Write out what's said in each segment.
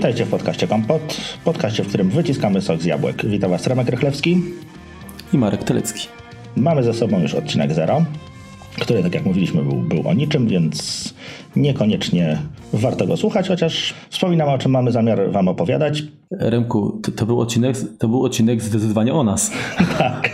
Witajcie w podcaście Kompot, podcaście, w którym wyciskamy sok z jabłek. Witam Was Remek Rychlewski i Marek Telecki. Mamy za sobą już odcinek zero, który, tak jak mówiliśmy, był, był o niczym, więc niekoniecznie warto go słuchać, chociaż wspominamy, o czym mamy zamiar Wam opowiadać. Remku, to, to, był, odcinek, to był odcinek zdecydowanie o nas. tak.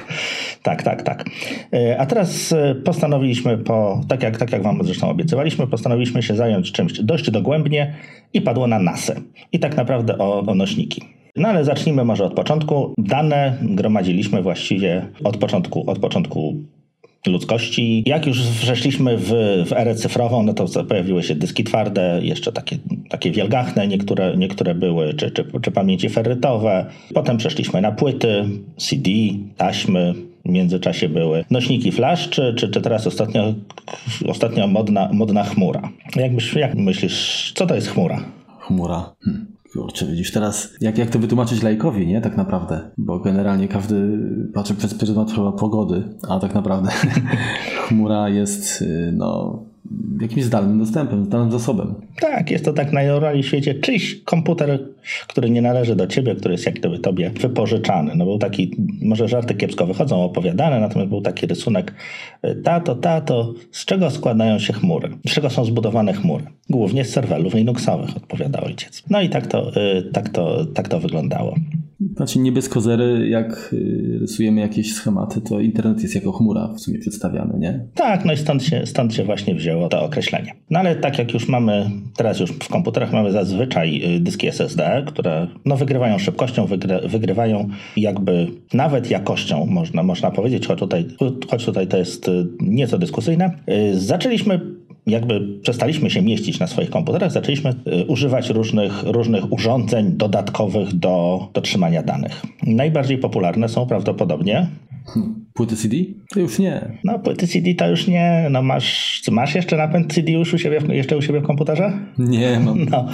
Tak, tak, tak. E, a teraz e, postanowiliśmy, po, tak, jak, tak jak Wam zresztą obiecywaliśmy, postanowiliśmy się zająć czymś dość dogłębnie i padło na NASę. I tak naprawdę o, o nośniki. No ale zacznijmy może od początku. Dane gromadziliśmy właściwie od początku, od początku ludzkości. Jak już weszliśmy w, w erę cyfrową, no to pojawiły się dyski twarde, jeszcze takie, takie wielgachne niektóre, niektóre były, czy, czy, czy pamięci ferrytowe. Potem przeszliśmy na płyty, CD, taśmy, w międzyczasie były nośniki flash, czy, czy, czy teraz ostatnio, ostatnio modna, modna chmura. Jak, jak myślisz, co to jest chmura? Chmura. Hmm. Kurczę, widzisz teraz, jak, jak to wytłumaczyć lajkowi, nie? Tak naprawdę. Bo generalnie każdy patrzy przez pryzmat pogody, a tak naprawdę chmura jest, y, no, jakimś zdalnym dostępem, zdalnym zasobem. Tak, jest to tak najnormalniej w świecie. Czyś komputer, który nie należy do ciebie, który jest jak gdyby tobie wypożyczany. No był taki, może żarty kiepsko wychodzą opowiadane, natomiast był taki rysunek tato, tato, z czego składają się chmury? Z czego są zbudowane chmury? Głównie z serwerów Linuxowych, odpowiada ojciec. No i tak to, y, tak to, tak to wyglądało. Znaczy nie jak y, rysujemy jakieś schematy, to internet jest jako chmura w sumie przedstawiany, nie? Tak, no i stąd się, stąd się właśnie wzięło to określenie. No ale tak jak już mamy, teraz już w komputerach mamy zazwyczaj y, dyski SSD, które no, wygrywają szybkością, wygry, wygrywają jakby nawet jakością, można, można powiedzieć, choć tutaj, choć tutaj to jest y, nieco dyskusyjne. Zaczęliśmy jakby przestaliśmy się mieścić na swoich komputerach, zaczęliśmy y, używać różnych, różnych urządzeń dodatkowych do, do trzymania danych. Najbardziej popularne są prawdopodobnie Płyty CD? To już nie. No, płyty CD to już nie. No, masz, masz jeszcze napęd CD już u siebie, jeszcze u siebie w komputerze? Nie mam. No.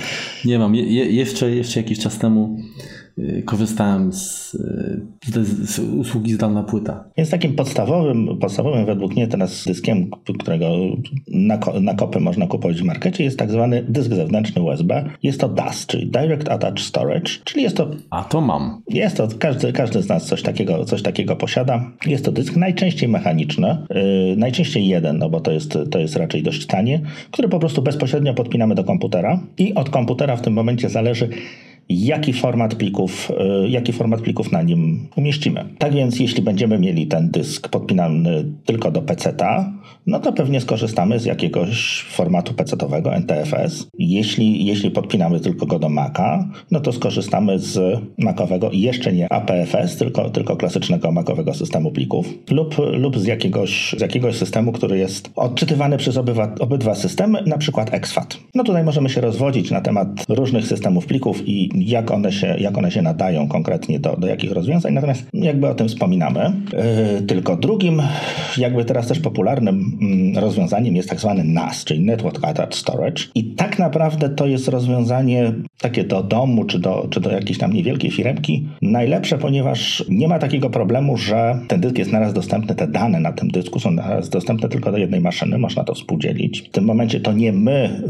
Nie mam. Je, jeszcze, jeszcze jakiś czas temu korzystałem z, z, z, usługi zdalna płyta. Więc takim podstawowym, podstawowym według mnie teraz dyskiem, którego na, na kopy można kupować w markecie jest tak zwany dysk zewnętrzny USB. Jest to DAS, czyli Direct Attach Storage, czyli jest to... A to mam. Jest to, każdy, każdy z nas coś takiego, coś takiego posiada. Jest to dysk najczęściej mechaniczny, yy, najczęściej jeden, no bo to jest, to jest raczej dość tanie, który po prostu bezpośrednio podpinamy do komputera i od komputera w tym momencie zależy jaki format plików, y, jaki format plików na nim umieścimy. Tak więc jeśli będziemy mieli ten dysk podpinany tylko do PC-ta, no to pewnie skorzystamy z jakiegoś formatu PC-owego NTFS. Jeśli, jeśli podpinamy tylko go do Maca, no to skorzystamy z Macowego jeszcze nie APFS, tylko, tylko klasycznego Macowego systemu plików lub, lub z, jakiegoś, z jakiegoś systemu, który jest odczytywany przez obydwa, obydwa systemy, na przykład exFAT. No tutaj możemy się rozwodzić na temat różnych systemów plików i jak one się, jak one się nadają konkretnie do, do jakich rozwiązań, natomiast jakby o tym wspominamy. Yy, tylko drugim, jakby teraz też popularnym yy, rozwiązaniem jest tak zwany NAS, czyli Network Attached Storage i tak naprawdę to jest rozwiązanie takie do domu, czy do, czy do jakiejś tam niewielkiej firmki najlepsze, ponieważ nie ma takiego problemu, że ten dysk jest naraz dostępny, te dane na tym dysku są naraz dostępne tylko do jednej maszyny, można to współdzielić. W tym momencie to nie my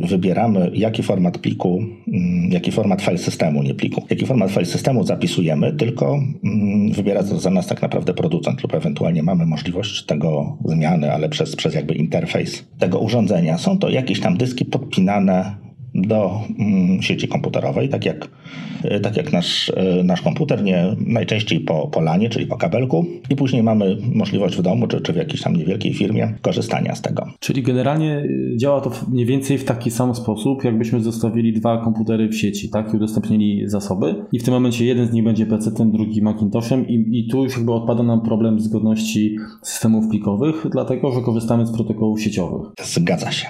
yy, wybieramy, jaki format pliku, mm, jaki format file systemu, nie pliku. Jaki format file systemu zapisujemy, tylko mm, wybiera to za nas tak naprawdę producent lub ewentualnie mamy możliwość tego zmiany, ale przez, przez jakby interfejs tego urządzenia. Są to jakieś tam dyski podpinane do mm, sieci komputerowej, tak jak, e, tak jak nasz, e, nasz komputer, nie, najczęściej po, po lanie, czyli po kabelku i później mamy możliwość w domu czy, czy w jakiejś tam niewielkiej firmie korzystania z tego. Czyli generalnie działa to mniej więcej w taki sam sposób, jakbyśmy zostawili dwa komputery w sieci, tak, i udostępnili zasoby i w tym momencie jeden z nich będzie PC-tem, drugi Macintoshem i, i tu już jakby odpada nam problem zgodności systemów plikowych, dlatego, że korzystamy z protokołów sieciowych. Zgadza się.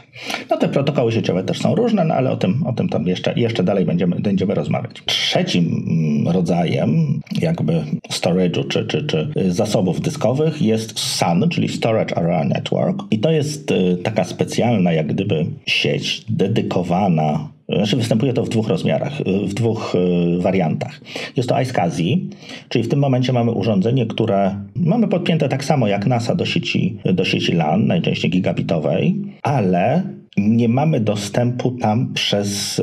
No te protokoły sieciowe też są różne, no, ale o tym, o tym tam jeszcze, jeszcze dalej będziemy, będziemy rozmawiać. Trzecim mm, rodzajem jakby storage'u czy, czy, czy zasobów dyskowych jest SAN, czyli Storage Area Network i to jest y, taka specjalna jak gdyby sieć dedykowana znaczy występuje to w dwóch rozmiarach, y, w dwóch y, wariantach. Jest to iSCSI, czyli w tym momencie mamy urządzenie, które mamy podpięte tak samo jak NASA do sieci, do sieci LAN, najczęściej gigabitowej, ale nie mamy dostępu tam przez,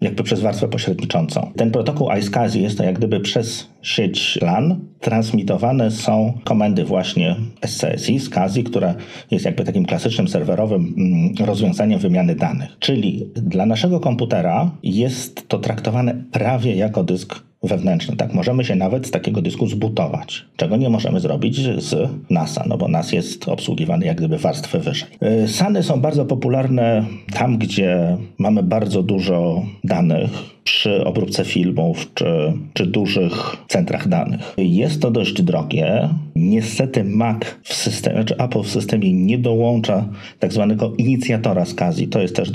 jakby przez warstwę pośredniczącą. Ten protokół iSCSI jest to jak gdyby przez sieć LAN transmitowane są komendy właśnie SCSI, SCSI, która jest jakby takim klasycznym serwerowym mm, rozwiązaniem wymiany danych. Czyli dla naszego komputera jest to traktowane prawie jako dysk wewnętrzny. Tak, możemy się nawet z takiego dysku zbutować, czego nie możemy zrobić z NASA, no bo NAS jest obsługiwany jak gdyby warstwę wyżej. Y, SANy są bardzo popularne tam, gdzie mamy bardzo dużo danych, przy obróbce filmów czy, czy dużych centrach danych. Jest to dość drogie. Niestety Mac w systemie, czy Apple w systemie nie dołącza tak zwanego inicjatora SCSI. To jest też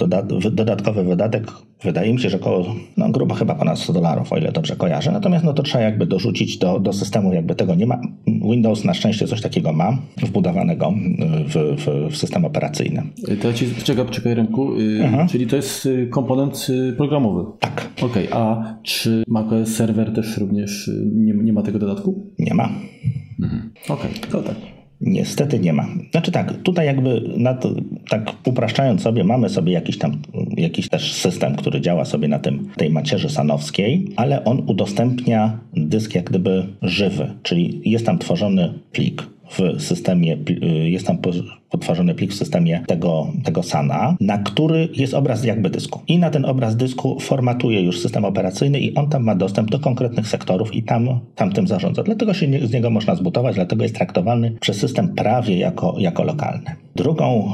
dodatkowy wydatek. Wydaje mi się, że około, no grubo chyba ponad 100 dolarów, o ile dobrze kojarzę. Natomiast no to trzeba jakby dorzucić do, do systemu, jakby tego nie ma. Windows na szczęście coś takiego ma wbudowanego w, w, w system operacyjny. To ja ci czekaj, czekaj Remku, mhm. czyli to jest y, komponent y, programowy. Tak. Okej, okay, a czy macOS Server też również y, nie, nie ma tego dodatku? Nie ma. Mhm. Okej, okay, to tak. Niestety nie ma. Znaczy tak, tutaj jakby tak upraszczając sobie, mamy sobie jakiś tam jakiś też system, który działa sobie na tym, tej macierzy sanowskiej, ale on udostępnia dysk jak gdyby żywy, czyli jest tam tworzony plik w systemie, y, jest tam potworzony plik w systemie tego, tego SANA, na który jest obraz jakby dysku. I na ten obraz dysku formatuje już system operacyjny i on tam ma dostęp do konkretnych sektorów i tam, tam tym zarządza. Dlatego się nie, z niego można zbudować, dlatego jest traktowany przez system prawie jako, jako lokalny. Drugą,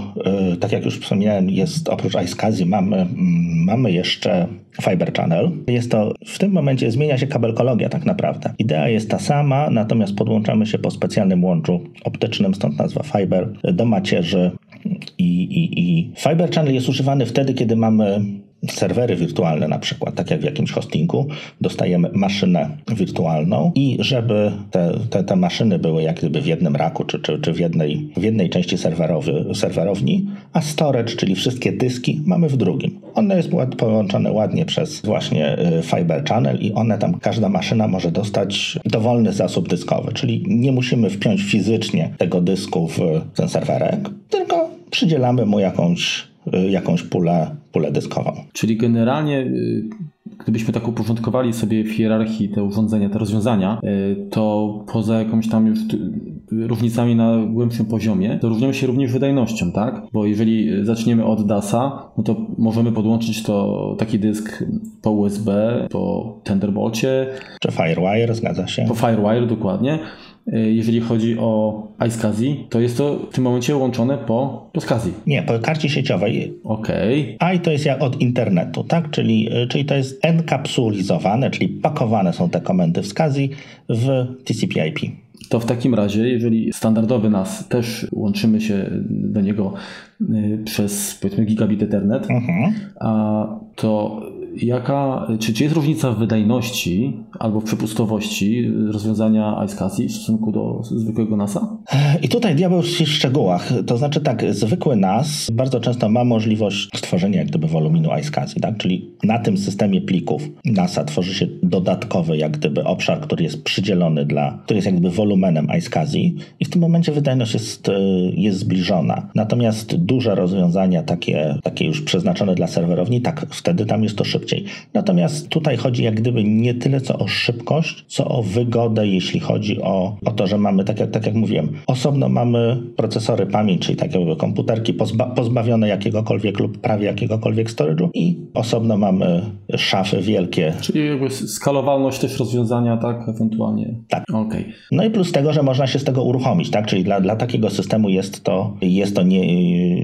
yy, tak jak już wspomniałem, jest oprócz iSCSI mamy, mm, mamy jeszcze Fiber Channel. Jest to, w tym momencie zmienia się kabelkologia tak naprawdę. Idea jest ta sama, natomiast podłączamy się po specjalnym łączu optycznym, stąd nazwa Fiber, do macierzy i, i, i Fiber Channel jest używany wtedy, kiedy mamy serwery wirtualne na przykład, tak jak w jakimś hostingu, dostajemy maszynę wirtualną i żeby te, te, te maszyny były jak gdyby w jednym raku, czy, czy, czy w, jednej, w jednej części serwerowy, serwerowni, a storage, czyli wszystkie dyski mamy w drugim. One jest połączone ładnie przez właśnie y, Fiber Channel i one tam, każda maszyna może dostać dowolny zasób dyskowy, czyli nie musimy wpiąć fizycznie tego dysku w ten serwerek, tylko przydzielamy mu jakąś jakąś pulę, pulę dyskową. Czyli generalnie, y, gdybyśmy tak uporządkowali sobie w hierarchii te urządzenia, te rozwiązania, y, to poza jakąś tam już różnicami na głębszym poziomie, to różnią się również wydajnością, tak? Bo jeżeli zaczniemy od DASa, no to możemy podłączyć to taki dysk po USB, po Thunderbolcie. Czy Firewire, zgadza się? Po Firewire, dokładnie jeżeli chodzi o iSCSI, to jest to w tym momencie łączone po, po SCSI. Nie, po karcie sieciowej. Okej. Okay. I to jest jak od internetu, tak? Czyli, e, czyli to jest enkapsulizowane, czyli pakowane są te komendy w SCSI w TCP/IP. To w takim razie, jeżeli standardowy NAS też łączymy się do niego e, przez powiedzmy gigabit Ethernet, mhm. a to jaka, czy, czy jest różnica w wydajności albo w przepustowości rozwiązania iSCSI w stosunku do zwykłego NASa? I tutaj diabeł w szczegółach. To znaczy tak, zwykły NAS bardzo często ma możliwość stworzenia jak gdyby woluminu iSCSI, tak? czyli na tym systemie plików NASa tworzy się dodatkowy jak gdyby obszar, który jest przydzielony dla, który jest jak gdyby wolumenem iSCSI i w tym momencie wydajność jest, e, jest zbliżona. Natomiast duże rozwiązania, takie, takie już przeznaczone dla serwerowni, tak, wtedy tam jest to szybciej. Natomiast tutaj chodzi jak gdyby nie tyle co o szybkość, co o wygodę, jeśli chodzi o, o to, że mamy, tak jak, tak jak mówiłem, osobno mamy procesory pamięć, czyli takie jakby komputerki pozba pozbawione jakiegokolwiek lub prawie jakiegokolwiek storage'u i osobno mamy szafy wielkie. Czyli jakby skalowalność też rozwiązania, tak, ewentualnie. Tak. Okay. No i plus tego, że można się z tego uruchomić, tak, czyli dla, dla takiego systemu jest to, jest to, nie,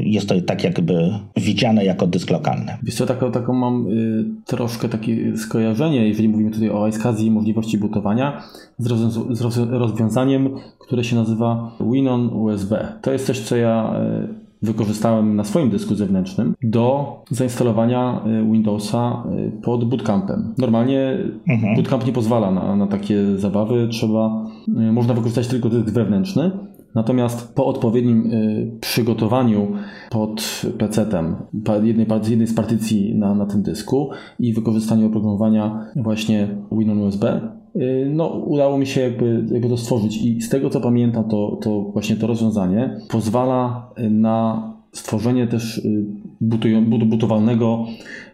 jest to tak jakby widziane jako dysk lokalny. Wiesz co, taką, taką mam y, troszkę takie skojarzenie, jeżeli mówimy tutaj o iSCSI i możliwości butowania, z, z rozwiązaniem, które się nazywa Winon USB. To jest coś, co ja e, wykorzystałem na swoim dysku zewnętrznym do zainstalowania e, Windowsa e, pod bootcampem. Normalnie mhm. bootcamp nie pozwala na, na takie zabawy, trzeba, można wykorzystać tylko dysk wewnętrzny, Natomiast po odpowiednim y, przygotowaniu pod PC-tem jednej, jednej z partycji na, na tym dysku i wykorzystaniu oprogramowania właśnie Windows USB, y, no, udało mi się jakby, jakby to stworzyć i z tego co pamiętam, to, to właśnie to rozwiązanie pozwala na stworzenie też y, butowalnego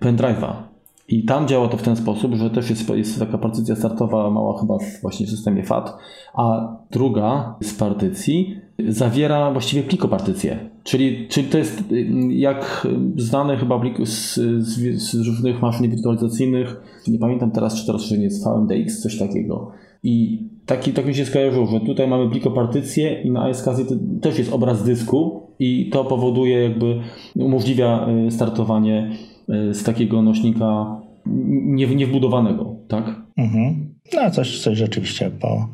pendrive'a. I tam działa to w ten sposób, że też jest, jest taka partycja startowa mała chyba w właśnie systemie FAT, a druga z partycji zawiera właściwie plikopartycję. Czyli, czyli to jest jak znane chyba z, z, z różnych maszyn wirtualizacyjnych, nie pamiętam teraz czy to rozszerzenie jest VMDX, coś takiego. I taki, tak mi się skojarzyło, że tutaj mamy plikopartycję i na iSCSI też jest obraz dysku i to powoduje jakby, umożliwia y, startowanie z takiego nośnika nie, niewbudowanego, tak? Mhm. No coś, coś rzeczywiście po,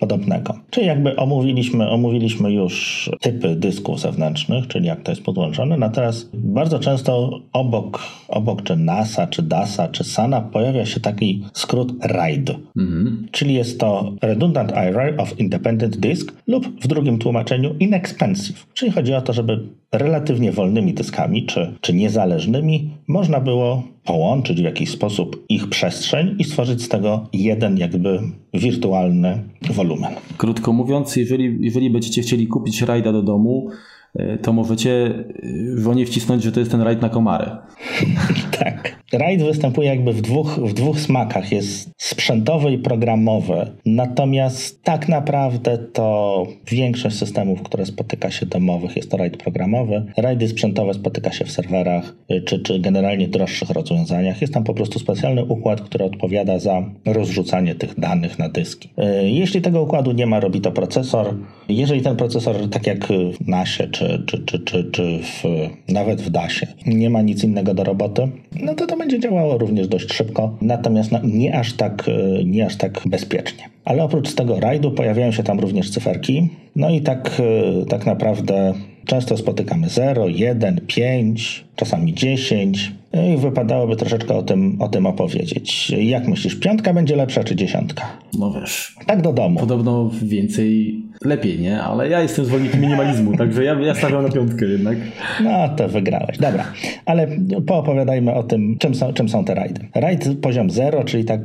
podobnego. Czyli jakby omówiliśmy, omówiliśmy już typy dysków zewnętrznych, czyli jak to jest podłączone, natomiast bardzo często obok, obok czy NASA, czy DASA, czy SANA pojawia się taki skrót RIDE, mhm. czyli jest to Redundant Array of Independent Disk lub w drugim tłumaczeniu Inexpensive, czyli chodzi o to, żeby relatywnie wolnymi dyskami czy, czy niezależnymi można było połączyć w jakiś sposób ich przestrzeń i stworzyć z tego jeden jakby wirtualny wolumen. Krótko mówiąc, jeżeli, jeżeli będziecie chcieli kupić rajda do domu, e, to możecie żonie wcisnąć, że to jest ten rajd na komary. tak. RAID występuje jakby w dwóch, w dwóch smakach. Jest sprzętowy i programowy. Natomiast tak naprawdę to większość systemów, które spotyka się domowych, jest to RAID programowy. RAIDy sprzętowe spotyka się w serwerach y, czy, czy generalnie droższych rozwiązaniach. Jest tam po prostu specjalny układ, który odpowiada za rozrzucanie tych danych na dyski. Y, jeśli tego układu nie ma, robi to procesor. Jeżeli ten procesor, tak jak w NASie czy, czy, czy, czy, czy w, nawet w DASie, nie ma nic innego do roboty, no to to będzie działało również dość szybko, natomiast no, nie, aż tak, e, nie aż tak bezpiecznie. Ale oprócz tego rajdu pojawiają się tam również cyferki. No i tak, e, tak naprawdę często spotykamy 0, 1, 5, czasami 10. No I wypadałoby troszeczkę o tym, o tym opowiedzieć. Jak myślisz, piątka będzie lepsza czy dziesiątka? No wiesz. Tak do domu. Podobno więcej lepiej, nie? Ale ja jestem zwolennikiem minimalizmu, także ja, ja stawiam na piątkę jednak. No to wygrałeś. Dobra, ale poopowiadajmy o tym, czym są, czym są te rajdy. Rajd poziom 0, czyli tak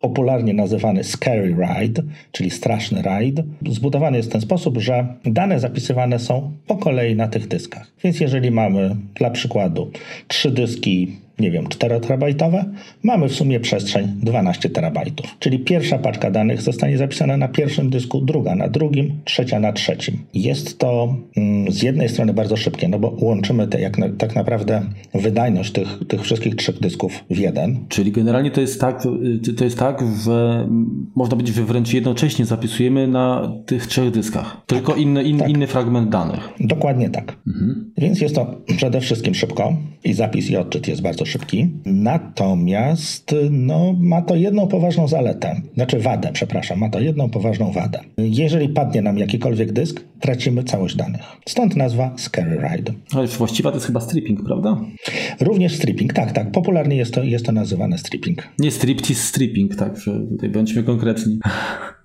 popularnie nazywany scary ride, czyli straszny rajd, zbudowany jest w ten sposób, że dane zapisywane są po kolei na tych dyskach. Więc jeżeli mamy dla przykładu trzy dyski nie wiem, 4 terabajtowe, mamy w sumie przestrzeń 12 terabajtów. Czyli pierwsza paczka danych zostanie zapisana na pierwszym dysku, druga na drugim, trzecia na trzecim. Jest to mm, z jednej strony bardzo szybkie, no bo łączymy te, jak na, tak naprawdę wydajność tych, tych wszystkich trzech dysków w jeden. Czyli generalnie to jest tak, y, to jest tak, że można że wręcz jednocześnie zapisujemy na tych trzech dyskach. Tylko tak, inny, in, tak. inny fragment danych. Dokładnie tak. Mhm. Więc jest to przede wszystkim szybko i zapis i odczyt jest bardzo szybki. Natomiast no, ma to jedną poważną zaletę, znaczy wadę, przepraszam, ma to jedną poważną wadę. Jeżeli padnie nam jakikolwiek dysk, tracimy całość danych. Stąd nazwa Scary Ride. Ale właściwa to jest chyba stripping, prawda? Również stripping, tak, tak. Popularnie jest to, jest to nazywane stripping. Nie striptease, stripping, tak, że tutaj bądźmy konkretni.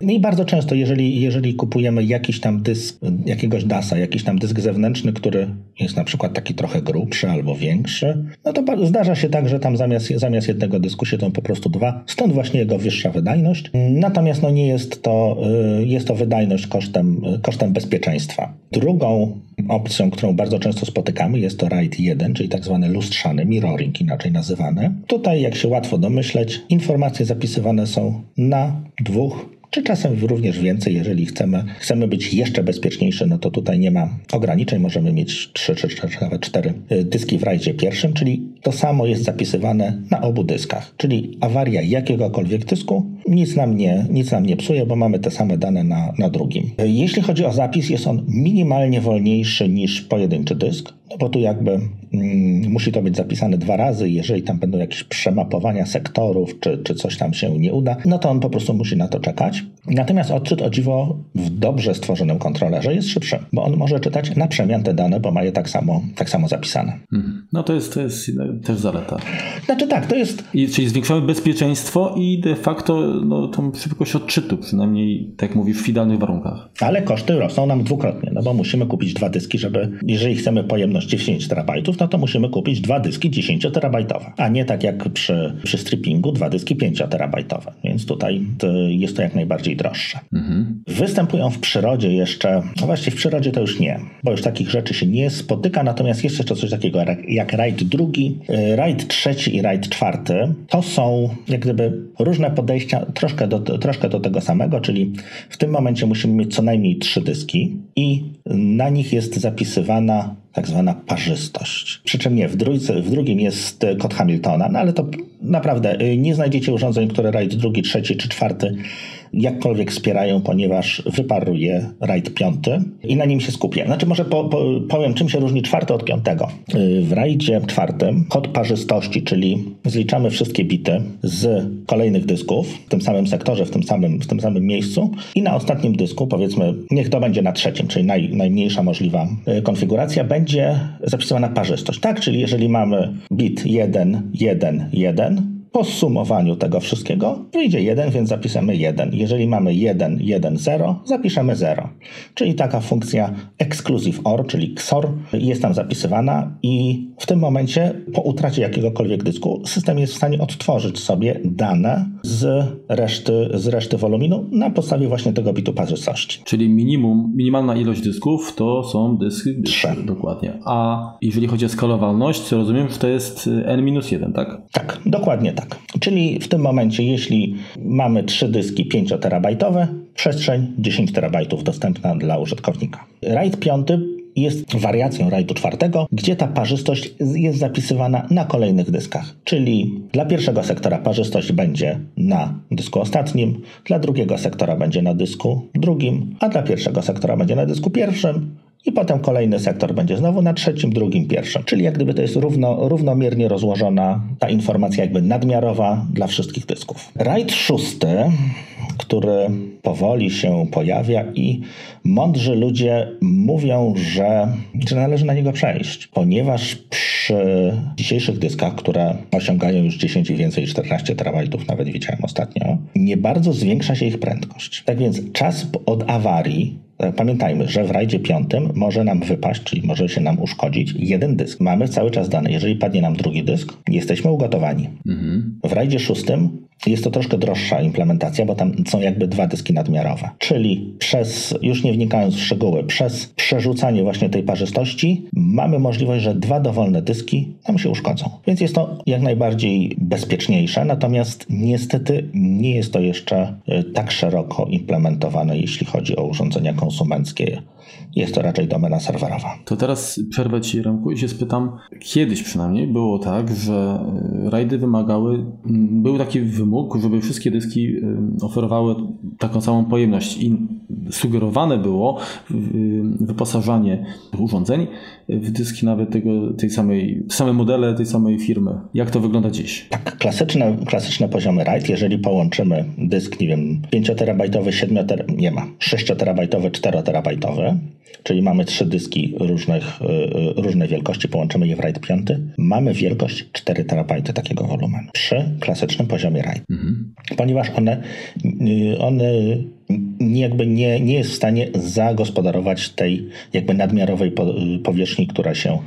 No i bardzo często, jeżeli, jeżeli kupujemy jakiś tam dysk, jakiegoś DASa, jakiś tam dysk zewnętrzny, który jest na przykład taki trochę grubszy albo większy, no to zdarza się tak, że tam zamiast, zamiast jednego dysku siedzą po prostu dwa, stąd właśnie jego wyższa wydajność. Natomiast no nie jest to, y, jest to wydajność kosztem, kosztem bezpieczeństwa. Drugą opcją, którą bardzo często spotykamy jest to RAID 1, czyli tak zwany lustrzany mirroring, inaczej nazywany. Tutaj, jak się łatwo domyśleć, informacje zapisywane są na dwóch czy czasem również więcej, jeżeli chcemy, chcemy być jeszcze bezpieczniejszy, no to tutaj nie ma ograniczeń, możemy mieć 3 czy, czy nawet 4 y, dyski w rajdzie pierwszym, czyli to samo jest zapisywane na obu dyskach, czyli awaria jakiegokolwiek dysku nic nam nie, nic nam nie psuje, bo mamy te same dane na, na drugim. Jeśli chodzi o zapis, jest on minimalnie wolniejszy niż pojedynczy dysk, no bo tu jakby mm, musi to być zapisane dwa razy. Jeżeli tam będą jakieś przemapowania sektorów, czy, czy coś tam się nie uda, no to on po prostu musi na to czekać. Natomiast odczyt o dziwo w dobrze stworzonym kontrolerze jest szybszy, bo on może czytać na przemian te dane, bo ma je tak samo, tak samo zapisane. Hmm. No to jest, to jest też zaleta. Znaczy tak, to jest... I, czyli zwiększamy bezpieczeństwo i de facto no, tą szybkość odczytu, przynajmniej tak jak mówisz, w idealnych warunkach. Ale koszty rosną nam dwukrotnie, no bo musimy kupić dwa dyski, żeby, jeżeli chcemy pojemność 10 terabajtów, no to musimy kupić dwa dyski 10 terabajtowe, a nie tak jak przy, przy strippingu dwa dyski 5 terabajtowe. Więc tutaj to jest to jak najbardziej droższe. Mhm. Występują w przyrodzie jeszcze, no właściwie w przyrodzie to już nie, bo już takich rzeczy się nie spotyka, natomiast jest jeszcze coś takiego jak rajd drugi, y, rajd trzeci i rajd czwarty. To są jak gdyby różne podejścia troszkę do, troszkę do tego samego, czyli w tym momencie musimy mieć co najmniej trzy dyski i na nich jest zapisywana tak zwana parzystość. Przy czym nie, w, drójce, w drugim jest kod Hamiltona, no ale to naprawdę y, nie znajdziecie urządzeń, które rajd drugi, trzeci czy czwarty jakkolwiek wspierają, ponieważ wyparuje RAID 5 i na nim się skupię. Znaczy może po, po, powiem, czym się różni czwarty od piątego. W RAIDzie czwartym kod parzystości, czyli zliczamy wszystkie bity z kolejnych dysków w tym samym sektorze, w tym samym, w tym samym miejscu i na ostatnim dysku, powiedzmy, niech to będzie na trzecim, czyli naj, najmniejsza możliwa y, konfiguracja, będzie zapisywana parzystość. Tak, czyli jeżeli mamy bit 1, 1, 1, po sumowaniu tego wszystkiego wyjdzie 1, więc zapiszemy 1. Jeżeli mamy 1, 1, 0, zapiszemy 0. Czyli taka funkcja exclusive OR, czyli XOR jest tam zapisywana i w tym momencie po utracie jakiegokolwiek dysku system jest w stanie odtworzyć sobie dane z reszty, z reszty woluminu na podstawie właśnie tego bitu parzystości. Czyli minimum, minimalna ilość dysków to są dyski? Trzy. Dokładnie. A jeżeli chodzi o skalowalność, rozumiem, że to jest n-1, tak? Tak, dokładnie tak tak. Czyli w tym momencie, jeśli mamy trzy dyski 5-terabajtowe, przestrzeń 10 terabajtów dostępna dla użytkownika. RAID 5 jest wariacją RAIDu czwartego, gdzie ta parzystość jest zapisywana na kolejnych dyskach. Czyli dla pierwszego sektora parzystość będzie na dysku ostatnim, dla drugiego sektora będzie na dysku drugim, a dla pierwszego sektora będzie na dysku pierwszym, i potem kolejny sektor będzie znowu na trzecim, drugim, pierwszym. Czyli jak gdyby to jest równo, równomiernie rozłożona ta informacja jakby nadmiarowa dla wszystkich dysków. RAID szósty, który powoli się pojawia i mądrzy ludzie mówią, że, że należy na niego przejść, ponieważ przy dzisiejszych dyskach, które osiągają już 10 i więcej, 14 terabajtów, nawet widziałem ostatnio, nie bardzo zwiększa się ich prędkość. Tak więc czas od awarii pamiętajmy, że w rajdzie piątym może nam wypaść, czyli może się nam uszkodzić jeden dysk. Mamy cały czas dane. Jeżeli padnie nam drugi dysk, jesteśmy ugotowani. Mhm. W rajdzie szóstym jest to troszkę droższa implementacja, bo tam są jakby dwa dyski nadmiarowe. Czyli przez, już nie wnikając w szczegóły, przez przerzucanie właśnie tej parzystości mamy możliwość, że dwa dowolne dyski nam się uszkodzą. Więc jest to jak najbardziej bezpieczniejsze, natomiast niestety nie jest to jeszcze e, tak szeroko implementowane, jeśli chodzi o urządzenia konsumenckie jest to raczej domena serwerowa. To teraz przerwę Ci Remku i się spytam, kiedyś przynajmniej było tak, że e, rajdy wymagały, był taki wymóg, żeby wszystkie dyski e, oferowały taką samą pojemność i sugerowane było wyposażanie urządzeń w dyski nawet tego, tej samej, same modele tej samej firmy. Jak to wygląda dziś? Tak, klasyczne, klasyczne poziomy RAID, jeżeli połączymy dysk, nie wiem, 5-terabajtowy, 7 ter nie ma, 6-terabajtowy, 4-terabajtowy, czyli mamy trzy dyski różnych, y, y, różnej wielkości, połączymy je w RAID 5, mamy wielkość 4 terabajty takiego wolumenu przy klasycznym poziomie RAID. Mhm. Ponieważ one, y, one jakby nie, nie jest w stanie zagospodarować tej jakby nadmiarowej powierzchni, która się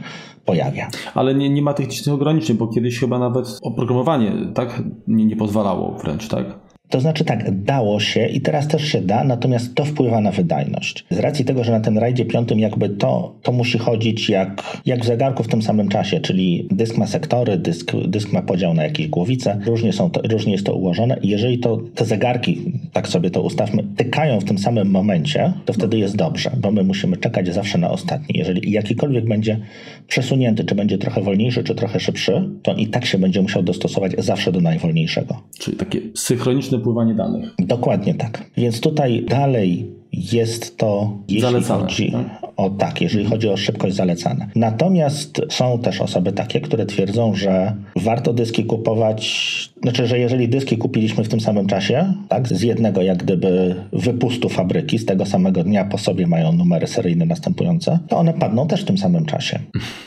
pojawia. Ale nie, nie ma tych ograniczeń, bo kiedyś chyba nawet oprogramowanie tak nie, nie pozwalało wręcz, tak? To znaczy tak, dało się i teraz też się da, natomiast to wpływa na wydajność. Z racji tego, że na ten rajdzie piątym jakby to, to musi chodzić jak, jak w zegarku w tym samym czasie, czyli dysk ma sektory, dysk, dysk ma podział na jakieś głowice, różnie, są to, różnie jest to ułożone jeżeli to te zegarki, tak sobie to ustawmy, tykają w tym samym momencie, to wtedy jest dobrze, bo my musimy czekać zawsze na ostatni. Jeżeli jakikolwiek będzie przesunięty, czy będzie trochę wolniejszy, czy trochę szybszy, to i tak się będzie musiał dostosować zawsze do najwolniejszego. Czyli takie synchroniczne wypływanie danych. Dokładnie tak. Więc tutaj dalej jest to, jeśli Zalecane, chodzi tak? O tak, jeżeli chodzi o szybkość zalecane. Natomiast są też osoby takie, które twierdzą, że warto dyski kupować, znaczy, że jeżeli dyski kupiliśmy w tym samym czasie, tak, z jednego jak gdyby wypustu fabryki, z tego samego dnia po sobie mają numery seryjne następujące, to one padną też w tym samym czasie.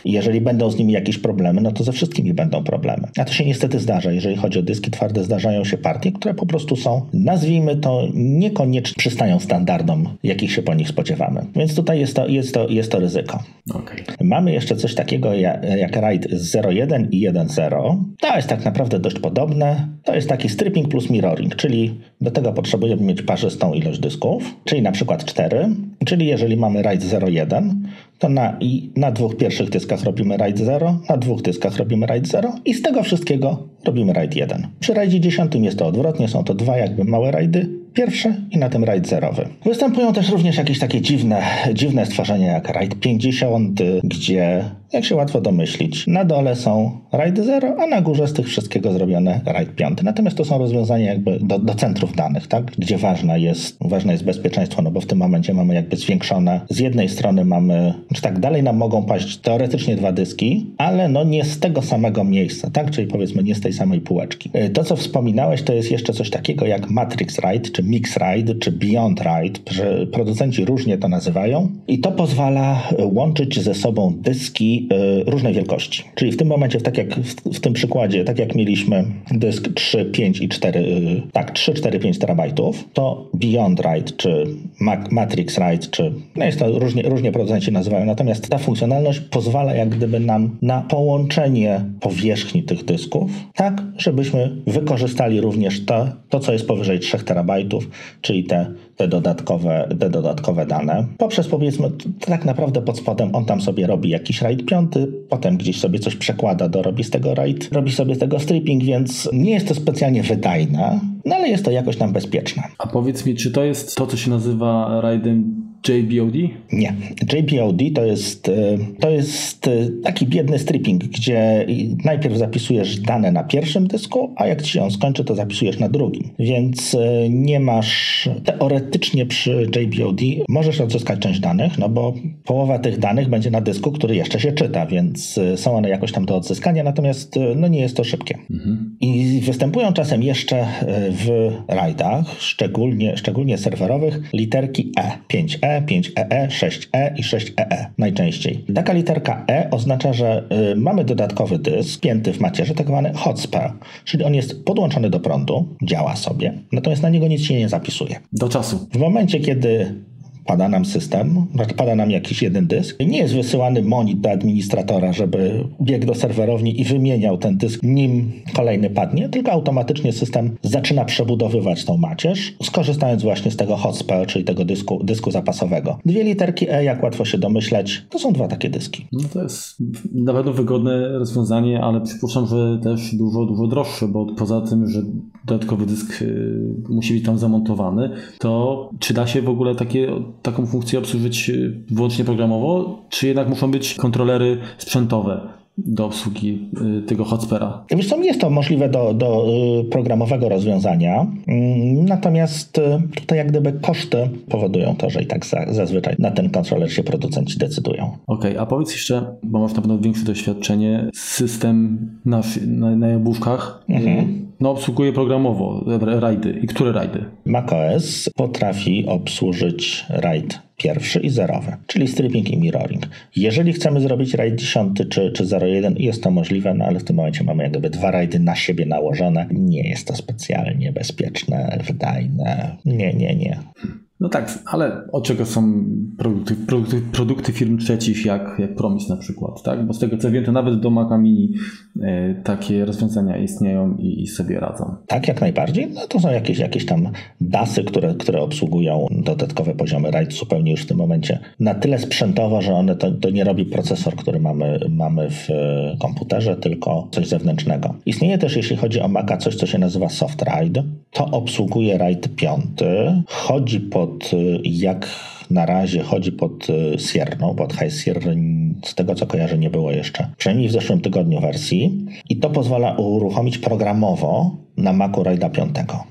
I jeżeli będą z nimi jakieś problemy, no to ze wszystkimi będą problemy. A to się niestety zdarza. Jeżeli chodzi o dyski twarde, zdarzają się partie, które po prostu są, nazwijmy to, niekoniecznie przystają standardom, jakich się po nich spodziewamy. Więc tutaj jest to, jest to, jest to ryzyko. Okay. Mamy jeszcze coś takiego jak, jak RAID 0.1 i 1.0. To jest tak naprawdę dość podobne. To jest taki stripping plus mirroring, czyli do tego potrzebujemy mieć parzystą ilość dysków, czyli na przykład 4, czyli jeżeli mamy RAID 0.1, to na, i na dwóch pierwszych dyskach robimy RAID 0, na dwóch dyskach robimy RAID 0 i z tego wszystkiego robimy RAID 1. Przy RAIDzie 10 jest to odwrotnie, są to dwa jakby małe rajdy, pierwsze i na tym RAID zerowy. Występują też również jakieś takie dziwne, dziwne stworzenia jak RAID 50, gdzie, jak się łatwo domyślić, na dole są RAID 0, a na górze z tych wszystkiego zrobione RAID 5. Natomiast to są rozwiązania jakby do, do centrów danych, tak? gdzie ważna jest, ważne jest bezpieczeństwo, no bo w tym momencie mamy jakby zwiększone, z jednej strony mamy, czy tak dalej nam mogą paść teoretycznie dwa dyski, ale no nie z tego samego miejsca, tak? czyli powiedzmy nie z tej samej półeczki. To, co wspominałeś, to jest jeszcze coś takiego jak Matrix RAID, czy Mix RAID, czy Beyond RAID, że producenci różnie to nazywają i to pozwala łączyć ze sobą dyski y, różnej wielkości. Czyli w tym momencie, tak jak w, tym przykładzie, tak jak mieliśmy dysk 3, 5 i 4, y, tak, 3, 4, 5 terabajtów, to Beyond RAID, czy Matrix RAID, czy no jest to różnie, różnie producenci nazywają, natomiast ta funkcjonalność pozwala jak gdyby nam na połączenie powierzchni tych dysków, tak, żebyśmy wykorzystali również to, to co jest powyżej 3 terabajtów, czyli te, te, dodatkowe, te dodatkowe dane. Poprzez powiedzmy, tak naprawdę pod spodem on tam sobie robi jakiś RAID piąty, potem gdzieś sobie coś przekłada, dorobi z tego RAID, robi sobie z tego stripping, więc nie jest to specjalnie wydajne, no ale jest to jakoś tam bezpieczne. A powiedz mi, czy to jest to, co się nazywa RAIDem JBOD? Nie. JBOD to jest, e, to jest e, taki biedny stripping, gdzie najpierw zapisujesz dane na pierwszym dysku, a jak ci się on skończy, to zapisujesz na drugim. Więc e, nie masz, teoretycznie przy JBOD możesz odzyskać część danych, no bo połowa tych danych będzie na dysku, który jeszcze się czyta, więc są one jakoś tam do odzyskania, natomiast no nie jest to szybkie. Mhm. I występują czasem jeszcze w rajdach, szczególnie, szczególnie serwerowych, literki E, 5E, 5EE, 6E i 6EE najczęściej. Taka literka E oznacza, że y, mamy dodatkowy dysk pięty w macierzy, tak zwany hotspur, czyli on jest podłączony do prądu, działa sobie, natomiast na niego nic się nie zapisuje. Do czasu. W momencie, kiedy pada nam system, znaczy pada nam jakiś jeden dysk. Nie jest wysyłany monit do administratora, żeby biegł do serwerowni i wymieniał ten dysk, nim kolejny padnie, tylko automatycznie system zaczyna przebudowywać tą macierz, skorzystając właśnie z tego hotspur, czyli tego dysku, dysku zapasowego. Dwie literki E, jak łatwo się domyśleć, to są dwa takie dyski. No to jest na pewno wygodne rozwiązanie, ale przypuszczam, że też dużo, dużo droższe, bo poza tym, że dodatkowy dysk y, musi być tam zamontowany, to czy da się w ogóle takie taką funkcję obsłużyć y, wyłącznie programowo, czy jednak muszą być kontrolery sprzętowe? do obsługi y, tego hotspera. Wiesz co, jest to możliwe do, do y, programowego rozwiązania, mm, natomiast tutaj jak gdyby koszty powodują to, że i tak zazwyczaj na ten kontroler się producenci decydują. Okej, okay, a powiedz jeszcze, bo masz na pewno większe doświadczenie, system na, na, na jabłuszkach mhm no, obsługuje programowo rajdy. I które rajdy? macOS potrafi obsłużyć raid pierwszy i zerowy, czyli stripping i mirroring. Jeżeli chcemy zrobić raid 10 czy, czy 01, jest to możliwe, no ale w tym momencie mamy jakby dwa rajdy na siebie nałożone. Nie jest to specjalnie bezpieczne, wydajne. Nie, nie, nie. No tak, ale od czego są produkty, produkty, produkty firm trzecich, jak, jak Promis na przykład, tak? Bo z tego co wiem, to nawet do Maca Mini e, takie rozwiązania istnieją i, i, sobie radzą. Tak, jak najbardziej. No to są jakieś, jakieś tam DASy, które, które obsługują dodatkowe poziomy RAID zupełnie już w tym momencie na tyle sprzętowo, że one to, to nie robi procesor, który mamy, mamy w e, komputerze, tylko coś zewnętrznego. Istnieje też, jeśli chodzi o Maca, coś, co się nazywa Soft RAID. To obsługuje RAID 5, chodzi pod, y, jak na razie chodzi pod y, Sierną, pod High Sierra z tego co kojarzę nie było jeszcze, przynajmniej w zeszłym tygodniu wersji. I to pozwala uruchomić programowo na Macu Raida 5.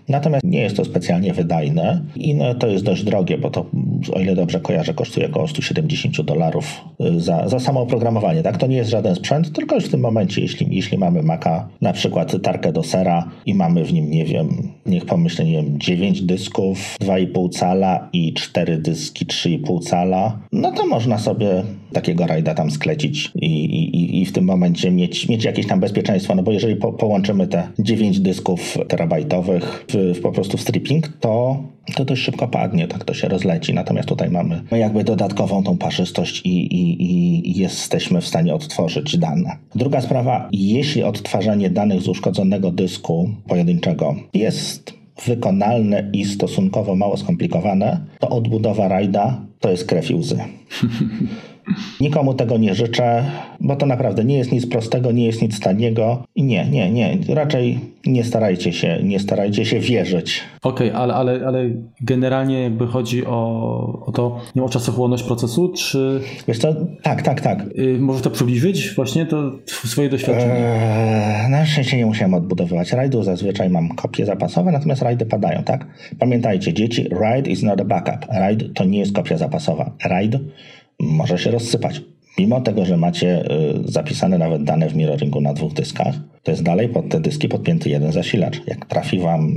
Natomiast nie jest to specjalnie wydajne i no, to jest dość drogie, bo to, o ile dobrze kojarzę, kosztuje około 170 dolarów y, za, za samo oprogramowanie. Tak, to nie jest żaden sprzęt, tylko już w tym momencie, jeśli, jeśli mamy Maca, na przykład tarkę do sera i mamy w nim, nie wiem, niech pomyślę, nie wiem, 9 dysków, 2,5 cala i 4 dyski 3,5 cala, no to można sobie takiego rajda tam sklecić i, i, i w tym momencie mieć, mieć jakieś tam bezpieczeństwo, no bo jeżeli po, połączymy te 9 dysków terabajtowych w, w po prostu w stripping, to to dość szybko padnie, tak to się rozleci. Natomiast tutaj mamy jakby dodatkową tą parzystość i, i, i jesteśmy w stanie odtworzyć dane. Druga sprawa, jeśli odtwarzanie danych z uszkodzonego dysku pojedynczego jest wykonalne i stosunkowo mało skomplikowane, to odbudowa rajda to jest krew i łzy. Nikomu tego nie życzę, bo to naprawdę nie jest nic prostego, nie jest nic taniego. I nie, nie, nie. Raczej nie starajcie się, nie starajcie się wierzyć. Okej, okay, ale, ale, ale generalnie jakby chodzi o, o to, nie o czasochłonność procesu, czy... Wiesz co, tak, tak, tak. Yy, może to przybliżyć właśnie to swoje doświadczenie? Eee, na szczęście nie musiałem odbudowywać rajdu, zazwyczaj mam kopie zapasowe, natomiast rajdy padają, tak? Pamiętajcie, dzieci, RAID is not a backup. RAID to nie jest kopia zapasowa. RAID może się rozsypać. Mimo tego, że macie y, zapisane nawet dane w mirroringu na dwóch dyskach, to jest dalej pod te dyski podpięty jeden zasilacz. Jak trafi wam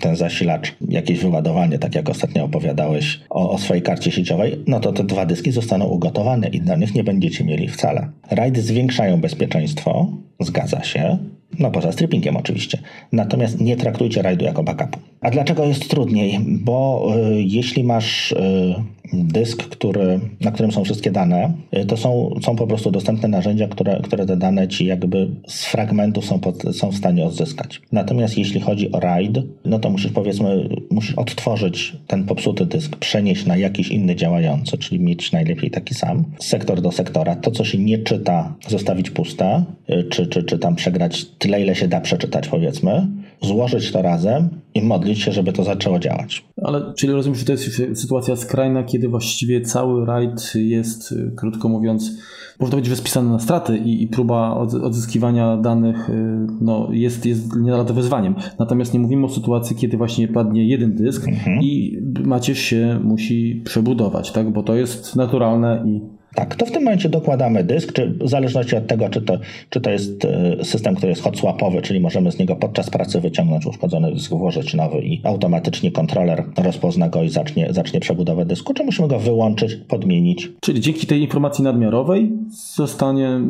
ten zasilacz, jakieś wyładowanie, tak jak ostatnio opowiadałeś o, o, swojej karcie sieciowej, no to te dwa dyski zostaną ugotowane i danych nie będziecie mieli wcale. RAID zwiększają bezpieczeństwo, zgadza się, no poza strippingiem oczywiście. Natomiast nie traktujcie rajdu jako backupu. A dlaczego jest trudniej? Bo y, jeśli masz y, dysk, który, na którym są wszystkie dane, y, to są, są po prostu dostępne narzędzia, które, które te dane ci jakby z fragmentów są, pod, są w stanie odzyskać. Natomiast jeśli chodzi o RAID, no to musisz powiedzmy, musisz odtworzyć ten popsuty dysk, przenieść na jakiś inny działający, czyli mieć najlepiej taki sam, sektor do sektora. To, co się nie czyta, zostawić puste, y, czy, czy, czy tam przegrać tyle, ile się da przeczytać, powiedzmy, złożyć to razem i modlić się, żeby to zaczęło działać. Ale czyli rozumiem, że to jest sytuacja skrajna, kiedy właściwie cały rajd jest, y, krótko mówiąc, można być wyspisany na straty i, i próba odzyskiwania danych y, no, jest, jest nie lada wyzwaniem. Natomiast nie mówimy o sytuacji, kiedy właśnie padnie jeden dysk mhm. i Macierz się musi przebudować, tak? bo to jest naturalne i tak, to w tym momencie dokładamy dysk, czy w zależności od tego, czy to, czy to jest e, system, który jest hot swapowy, czyli możemy z niego podczas pracy wyciągnąć uszkodzony dysk, włożyć nowy i automatycznie kontroler rozpozna go i zacznie, zacznie przebudowę dysku, czy musimy go wyłączyć, podmienić. Czyli dzięki tej informacji nadmiarowej zostanie,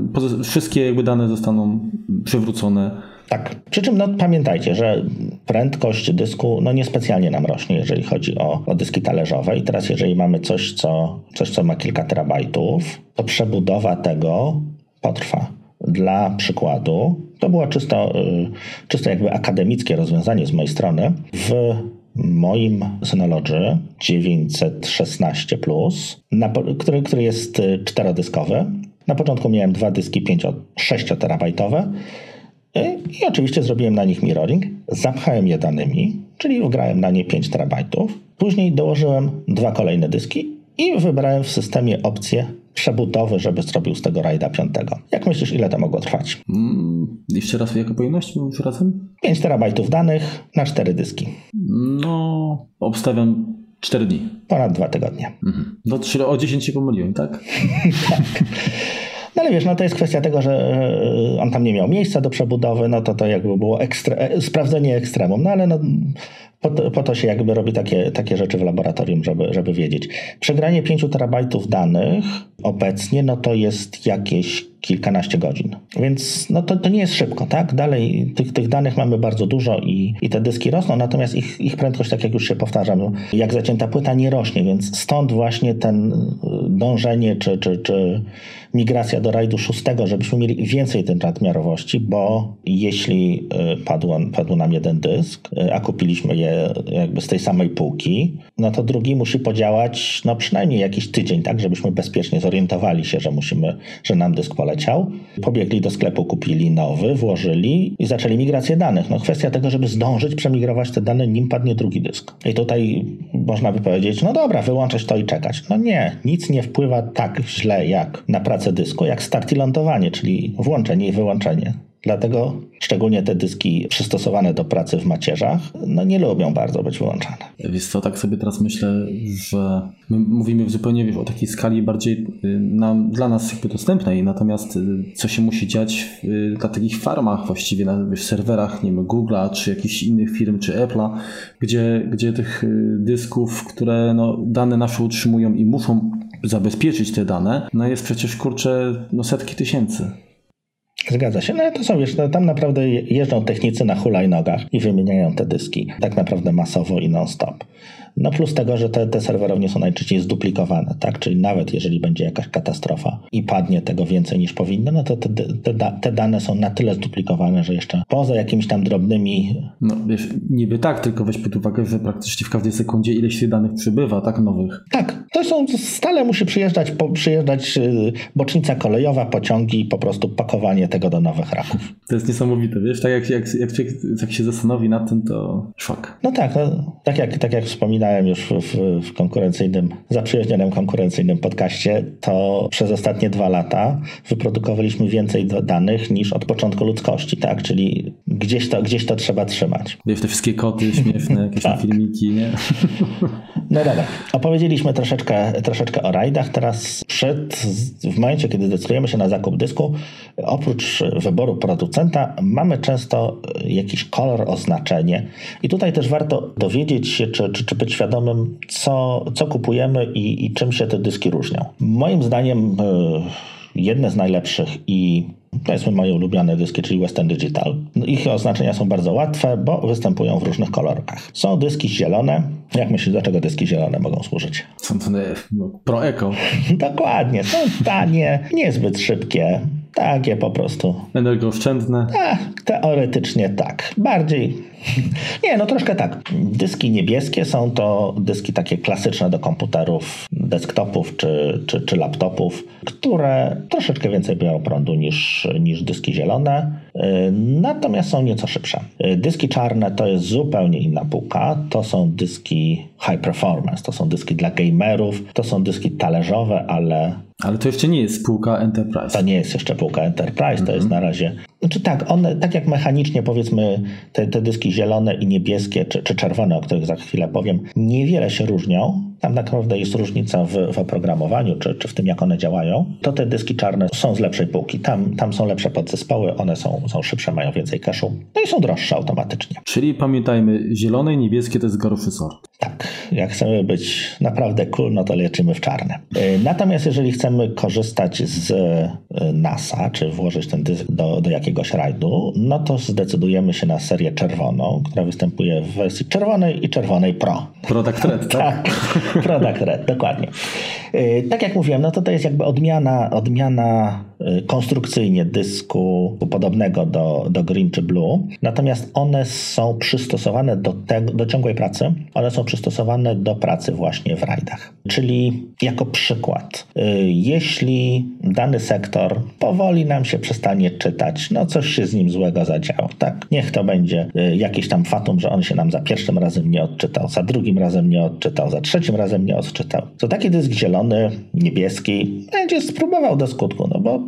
wszystkie jakby dane zostaną przywrócone tak. Przy czym no, pamiętajcie, że prędkość dysku no, niespecjalnie nam rośnie, jeżeli chodzi o, o dyski talerzowe. I teraz, jeżeli mamy coś co, coś, co ma kilka terabajtów, to przebudowa tego potrwa. Dla przykładu, to było czysto, y, czysto jakby akademickie rozwiązanie z mojej strony. W moim Synology 916, na, który, który jest y, czterodyskowy. Na początku miałem dwa dyski 5-6 terabajtowe i oczywiście zrobiłem na nich mirroring, zapchałem je danymi, czyli wgrałem na nie 5 terabajtów. Później dołożyłem dwa kolejne dyski i wybrałem w systemie opcję przebudowy, żeby zrobił z tego rajda piątego. Jak myślisz, ile to mogło trwać? Mm, jeszcze raz, jaka pojemność już razem? 5 terabajtów danych na 4 dyski. No, obstawiam 4 dni. Ponad 2 tygodnie. Mhm. No, czyli o 10 się pomyliłem, tak? tak. No ale wiesz, no to jest kwestia tego, że on tam nie miał miejsca do przebudowy, no to to jakby było ekstre, sprawdzenie ekstremum, no ale no, po to, po to, się jakby robi takie, takie rzeczy w laboratorium, żeby, żeby wiedzieć. Przegranie 5 terabajtów danych obecnie, no to jest jakieś kilkanaście godzin. Więc no to, to nie jest szybko, tak? Dalej tych, tych danych mamy bardzo dużo i, i te dyski rosną, natomiast ich, ich prędkość, tak jak już się powtarzam, jak zacięta płyta nie rośnie, więc stąd właśnie ten dążenie czy, czy, czy migracja do rajdu szóstego, żebyśmy mieli więcej tej nadmiarowości, bo jeśli y, padł, padł nam jeden dysk, y, a kupiliśmy je jakby z tej samej półki, no to drugi musi podziałać no przynajmniej jakiś tydzień, tak, żebyśmy bezpiecznie zorientowali się, że musimy, że nam dysk poleciał. Pobiegli do sklepu, kupili nowy, włożyli i zaczęli migrację danych. No kwestia tego, żeby zdążyć przemigrować te dane, nim padnie drugi dysk. I tutaj można by powiedzieć, no dobra, wyłączać to i czekać. No nie, nic nie, wpływa tak źle jak na pracę dysku, jak start i lądowanie, czyli włączenie i wyłączenie. Dlatego szczególnie te dyski przystosowane do pracy w macierzach, no nie lubią bardzo być wyłączane. Wiesz co, tak sobie teraz myślę, że my mówimy w zupełnie wiesz, o takiej skali bardziej y, dla nas jakby dostępnej, natomiast y, co się musi dziać y, na takich farmach właściwie, na wiesz, serwerach, nie wiem, Google'a, czy jakichś innych firm, czy Apple'a, gdzie, gdzie tych dysków, które no, dane nasze utrzymują i muszą zabezpieczyć te dane, no jest przecież kurczę no setki tysięcy. Zgadza się. No to są, wiesz, no, tam naprawdę jeżdżą technicy na hulajnogach i wymieniają te dyski tak naprawdę masowo i non-stop. No plus tego, że te, te serwerownie są najczęściej zduplikowane, tak? Czyli nawet jeżeli będzie jakaś katastrofa i padnie tego więcej niż powinno, no to te, te, te dane są na tyle zduplikowane, że jeszcze poza jakimiś tam drobnymi... No wiesz, niby tak, tylko weź pod uwagę, że praktycznie w każdej sekundzie ileś tych danych przybywa, tak? Nowych. Tak. To są, stale musi przyjeżdżać, po, przyjeżdżać y, bocznica kolejowa, pociągi po prostu pakowanie tego do nowych raków. To jest niesamowite, wiesz? Tak jak, jak, jak, jak się zastanowi nad tym, to szok. No tak, no, tak, jak, tak jak wspominałem, wspominałem już w, w konkurencyjnym, zaprzyjaźnionym konkurencyjnym podcaście, to przez ostatnie dwa lata wyprodukowaliśmy więcej danych niż od początku ludzkości, tak? Czyli gdzieś to, gdzieś to trzeba trzymać. Wiesz, te wszystkie koty śmieszne, jakieś tak. filmiki, nie? No dobra, opowiedzieliśmy troszeczkę, troszeczkę o rajdach. Teraz przed, w momencie, kiedy decydujemy się na zakup dysku, oprócz wyboru producenta, mamy często jakiś kolor, oznaczenie. I tutaj też warto dowiedzieć się, czy, czy, czy być świadomym, co, co kupujemy i, i czym się te dyski różnią. Moim zdaniem e, jedne z najlepszych i powiedzmy moje ulubione dyski, czyli Western Digital. Ich oznaczenia są bardzo łatwe, bo występują w różnych kolorkach. Są dyski zielone. Jak myślisz, do czego dyski zielone mogą służyć? Są to no, pro-eco. Dokładnie. Są tanie, niezbyt szybkie, takie po prostu. Energooszczędne? A, teoretycznie tak. Bardziej. Nie, no troszkę tak. Dyski niebieskie są to dyski takie klasyczne do komputerów, desktopów czy, czy, czy laptopów, które troszeczkę więcej biorą prądu niż, niż dyski zielone, natomiast są nieco szybsze. Y, dyski czarne to jest zupełnie inna półka. To są dyski high performance, to są dyski dla gamerów, to są dyski talerzowe, ale ale to jeszcze nie jest spółka Enterprise. To nie jest jeszcze spółka Enterprise, to jest mhm. na razie. Znaczy tak, one, tak jak mechanicznie powiedzmy te, te dyski zielone i niebieskie, czy, czy czerwone, o których za chwilę powiem, niewiele się różnią. Tam tak naprawdę jest różnica w, w oprogramowaniu, czy, czy w tym, jak one działają. To te dyski czarne są z lepszej półki. Tam, tam są lepsze podzespoły, one są, są szybsze, mają więcej cache'u, no i są droższe automatycznie. Czyli pamiętajmy, zielone i niebieskie to jest gorszy sort. Tak, jak chcemy być naprawdę cool, no to leczymy w czarne. E, natomiast jeżeli chcemy korzystać z e, NASA, czy włożyć ten dysk do, do jakiegoś rajdu, no to zdecydujemy się na serię czerwoną, która występuje w wersji czerwonej i czerwonej Pro. Product Red, tak? tak, Product Red, dokładnie. E, tak jak mówiłem, no to to jest jakby odmiana, odmiana Y, konstrukcyjnie dysku podobnego do, do Green czy Blue, natomiast one są przystosowane do, te, do ciągłej pracy, one są przystosowane do pracy właśnie w rajdach. Czyli jako przykład, y, jeśli dany sektor powoli nam się przestanie czytać, no coś się z nim złego zadziało, tak? Niech to będzie y, jakieś tam fatum, że on się nam za pierwszym razem nie odczytał, za drugim razem nie odczytał, za trzecim razem nie odczytał. To taki dysk zielony, niebieski będzie spróbował do skutku, no bo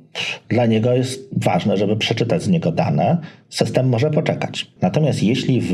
dla niego jest ważne, żeby przeczytać z niego dane. System może poczekać. Natomiast jeśli w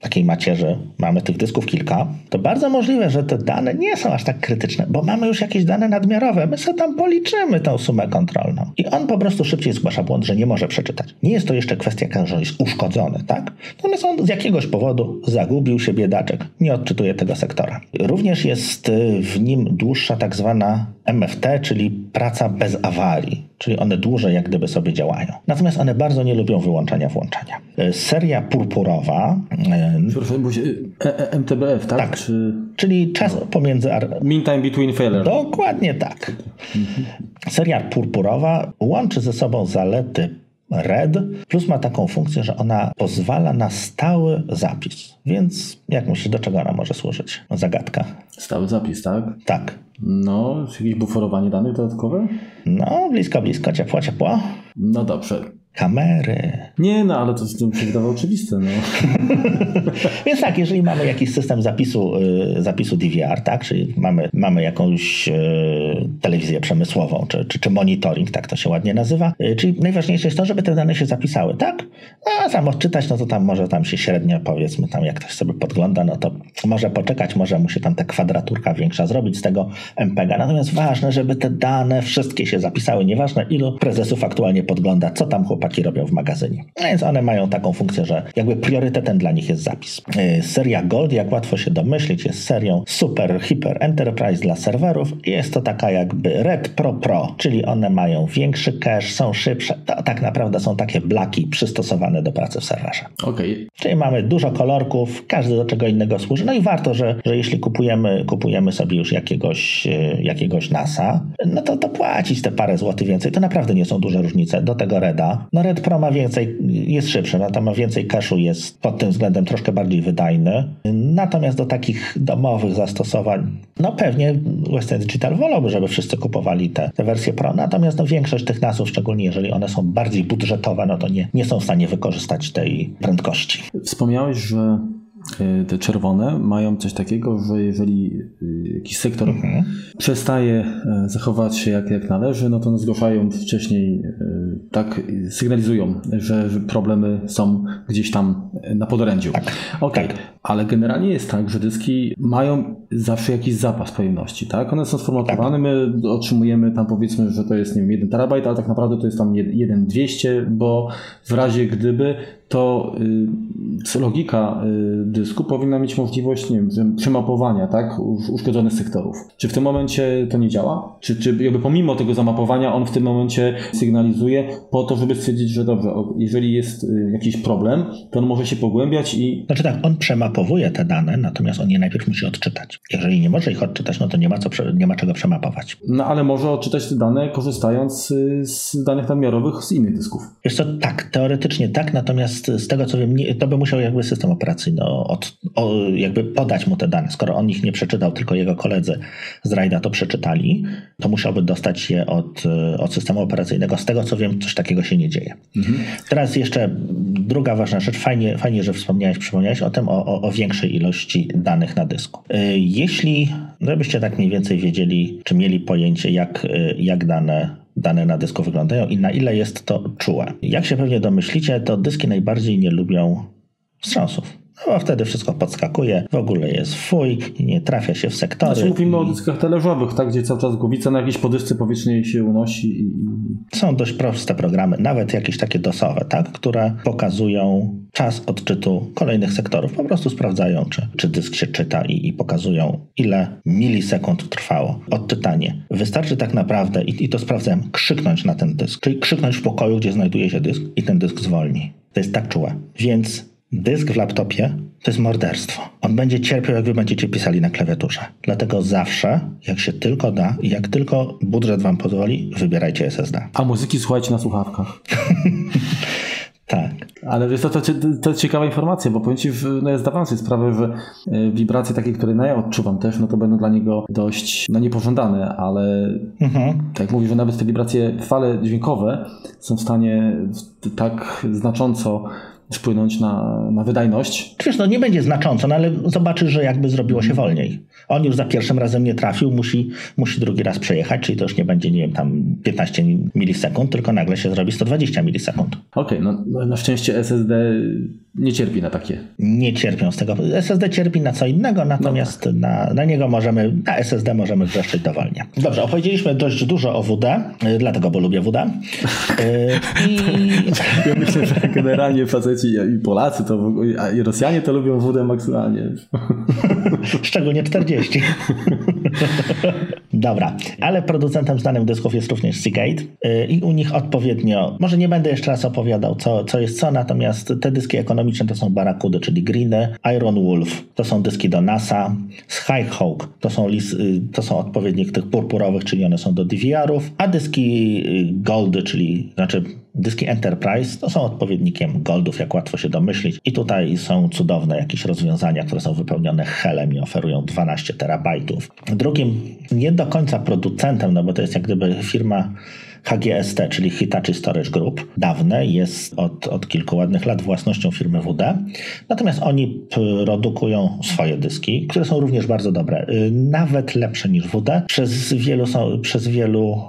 takiej macierzy mamy tych dysków kilka, to bardzo możliwe, że te dane nie są aż tak krytyczne, bo mamy już jakieś dane nadmiarowe. My sobie tam policzymy tą sumę kontrolną. I on po prostu szybciej zgłasza błąd, że nie może przeczytać. Nie jest to jeszcze kwestia, że jest uszkodzony, tak? Natomiast on z jakiegoś powodu zagubił się biedaczek. Nie odczytuje tego sektora. Również jest w nim dłuższa tak zwana MFT, czyli praca bez awarii czyli one dłużej jak gdyby sobie działają. Natomiast one bardzo nie lubią wyłączania, włączania. E, seria purpurowa... E, e, MTBF, tak? Tak, Czy... czyli czas pomiędzy... Meantime between failure. Dokładnie tak. Seria purpurowa łączy ze sobą zalety RED, plus ma taką funkcję, że ona pozwala na stały zapis. Więc jak myślisz, do czego ona może służyć? Zagadka. Stały zapis, tak? Tak. No, jakieś buforowanie danych dodatkowe? No, blisko, blisko, ciepło, ciepło. No dobrze. Kamery. Nie, no ale to, się wydawało oczywiste. No. Więc tak, jeżeli mamy jakiś system zapisu, y, zapisu DVR, tak, czyli mamy, mamy jakąś y, telewizję przemysłową, czy, czy, czy monitoring, tak to się ładnie nazywa, y, czyli najważniejsze jest to, żeby te dane się zapisały, tak? A sam odczytać, no to tam może tam się średnio, powiedzmy, tam jak ktoś sobie podgląda, no to może poczekać, może mu się tam ta kwadraturka większa zrobić z tego MPEGa. Natomiast ważne, żeby te dane wszystkie się zapisały, nieważne ilu prezesów aktualnie podgląda, co tam chłopaki robią w magazynie. No więc one mają taką funkcję, że jakby priorytetem dla nich jest zapis. Yy, seria Gold, jak łatwo się domyślić, jest serią Super Hyper Enterprise dla serwerów. Jest to taka jakby Red Pro Pro, czyli one mają większy cache, są szybsze. To tak naprawdę są takie blaki przystosowane do pracy w serwerze. Okay. Czyli mamy dużo kolorków, każdy do czego innego służy. No i warto, że, że jeśli kupujemy, kupujemy sobie już jakiegoś, yy, jakiegoś NASA, no to, to płacić te parę złotych więcej. To naprawdę nie są duże różnice do tego Reda. No Red Pro ma więcej, jest szybszy, no to ma więcej cache'u, jest pod tym względem troszkę bardziej wydajny. Natomiast do takich domowych zastosowań, no pewnie Western Digital wolałby, żeby wszyscy kupowali te, te wersje Pro. Natomiast no większość tych NASów, szczególnie jeżeli one są bardziej budżetowe, no to nie, nie są w stanie wykorzystać tej prędkości. Wspomniałeś, że te czerwone mają coś takiego, że jeżeli y, jakiś sektor mhm. przestaje e, zachować się jak, jak należy, no to zgłaszają wcześniej, e, tak sygnalizują, że problemy są gdzieś tam na podorędziu. Tak. Okej, okay. tak. ale generalnie jest tak, że dyski mają zawsze jakiś zapas pojemności, tak? One są sformatowane, tak. my otrzymujemy tam powiedzmy, że to jest nie wiem, 1 terabajt, ale tak naprawdę to jest tam 1,200, bo w razie gdyby to y, logika y, dysku powinna mieć możliwość nie wiem, przemapowania tak, uszkodzonych sektorów. Czy w tym momencie to nie działa? Czy, czy jakby pomimo tego zamapowania on w tym momencie sygnalizuje po to, żeby stwierdzić, że dobrze, jeżeli jest y, jakiś problem, to on może się pogłębiać i... Znaczy tak, on przemapowuje te dane, natomiast on je najpierw musi odczytać. Jeżeli nie może ich odczytać, no to nie ma, co, nie ma czego przemapować. No ale może odczytać te dane korzystając z danych nadmiarowych z innych dysków. Jest to tak, teoretycznie tak, natomiast Natomiast z tego co wiem, nie, to by musiał jakby system operacyjny od, o, jakby podać mu te dane. Skoro on ich nie przeczytał, tylko jego koledzy z RAIDa to przeczytali, to musiałby dostać je od, od systemu operacyjnego. Z tego co wiem, coś takiego się nie dzieje. Mhm. Teraz jeszcze druga ważna rzecz. Fajnie, fajnie że wspomniałeś, przypomniałeś o tym, o, o, o większej ilości danych na dysku. Y, jeśli, żebyście tak mniej więcej wiedzieli, czy mieli pojęcie, jak, y, jak dane dane na dysku wyglądają i na ile jest to czułe. Jak się pewnie domyślicie, to dyski najbardziej nie lubią wstrząsów. No bo wtedy wszystko podskakuje, w ogóle jest fuj, nie trafia się w sektory. Znaczy mówimy o dyskach talerzowych, tak, gdzie cały czas głowica na jakiejś podysce powietrznej się unosi. I... Są dość proste programy, nawet jakieś takie dosowe, tak, które pokazują czas odczytu kolejnych sektorów. Po prostu sprawdzają, czy, czy dysk się czyta i, i pokazują, ile milisekund trwało odczytanie. Wystarczy tak naprawdę, i, i to sprawdzałem, krzyknąć na ten dysk, czyli krzyknąć w pokoju, gdzie znajduje się dysk i ten dysk zwolni. To jest tak czułe. Więc Dysk w laptopie to jest morderstwo. On będzie cierpiał, jak wy będziecie pisali na klawiaturze. Dlatego zawsze, jak się tylko da i jak tylko budżet wam pozwoli, wybierajcie SSD. A muzyki słuchajcie na słuchawkach. tak. Ale wiesz, to, to, to jest ciekawa informacja, bo powiem ci, no ja zdawałem sobie sprawę, że wibracje takie, które no ja odczuwam też, no to będą dla niego dość, no niepożądane, ale mhm. tak mówisz, że nawet te wibracje, fale dźwiękowe są w stanie tak znacząco wpłynąć na, na wydajność. Wiesz, no nie będzie znacząco, no ale zobaczysz, że jakby zrobiło się wolniej. On już za pierwszym razem nie trafił, musi, musi drugi raz przejechać, czyli to już nie będzie, nie wiem, tam 15 milisekund, tylko nagle się zrobi 120 milisekund. Okej, okay, no na szczęście SSD nie cierpi na takie. Nie cierpią z tego. SSD cierpi na co innego, natomiast no tak. na, na niego możemy, na SSD możemy wrzeszczeć dowolnie. Dobrze, opowiedzieliśmy dość dużo o WD, y, dlatego, bo lubię WD. Y, I... Ja myślę, że generalnie faceci i Polacy, to, i Rosjanie to lubią WD maksymalnie. Szczególnie 40. Dobra, ale producentem znanym dysków jest również Seagate y, i u nich odpowiednio, może nie będę jeszcze raz opowiadał, co, co jest co, natomiast te dyski ekonomiczne to są Barracudy, czyli Greeny, Iron Wolf, to są dyski do NASA, Skyhawk, to są, y, to są odpowiednik tych purpurowych, czyli one są do DVR-ów, a dyski y, Goldy, czyli znaczy Dyski Enterprise to są odpowiednikiem Goldów, jak łatwo się domyślić. I tutaj są cudowne jakieś rozwiązania, które są wypełnione helem i oferują 12 terabajtów. Drugim, nie do końca producentem, no bo to jest jak gdyby firma HGST, czyli Hitachi Storage Group, dawne, jest od, od kilku ładnych lat własnością firmy WD. Natomiast oni produkują swoje dyski, które są również bardzo dobre, y, nawet lepsze niż WD. Przez wielu, są, przez wielu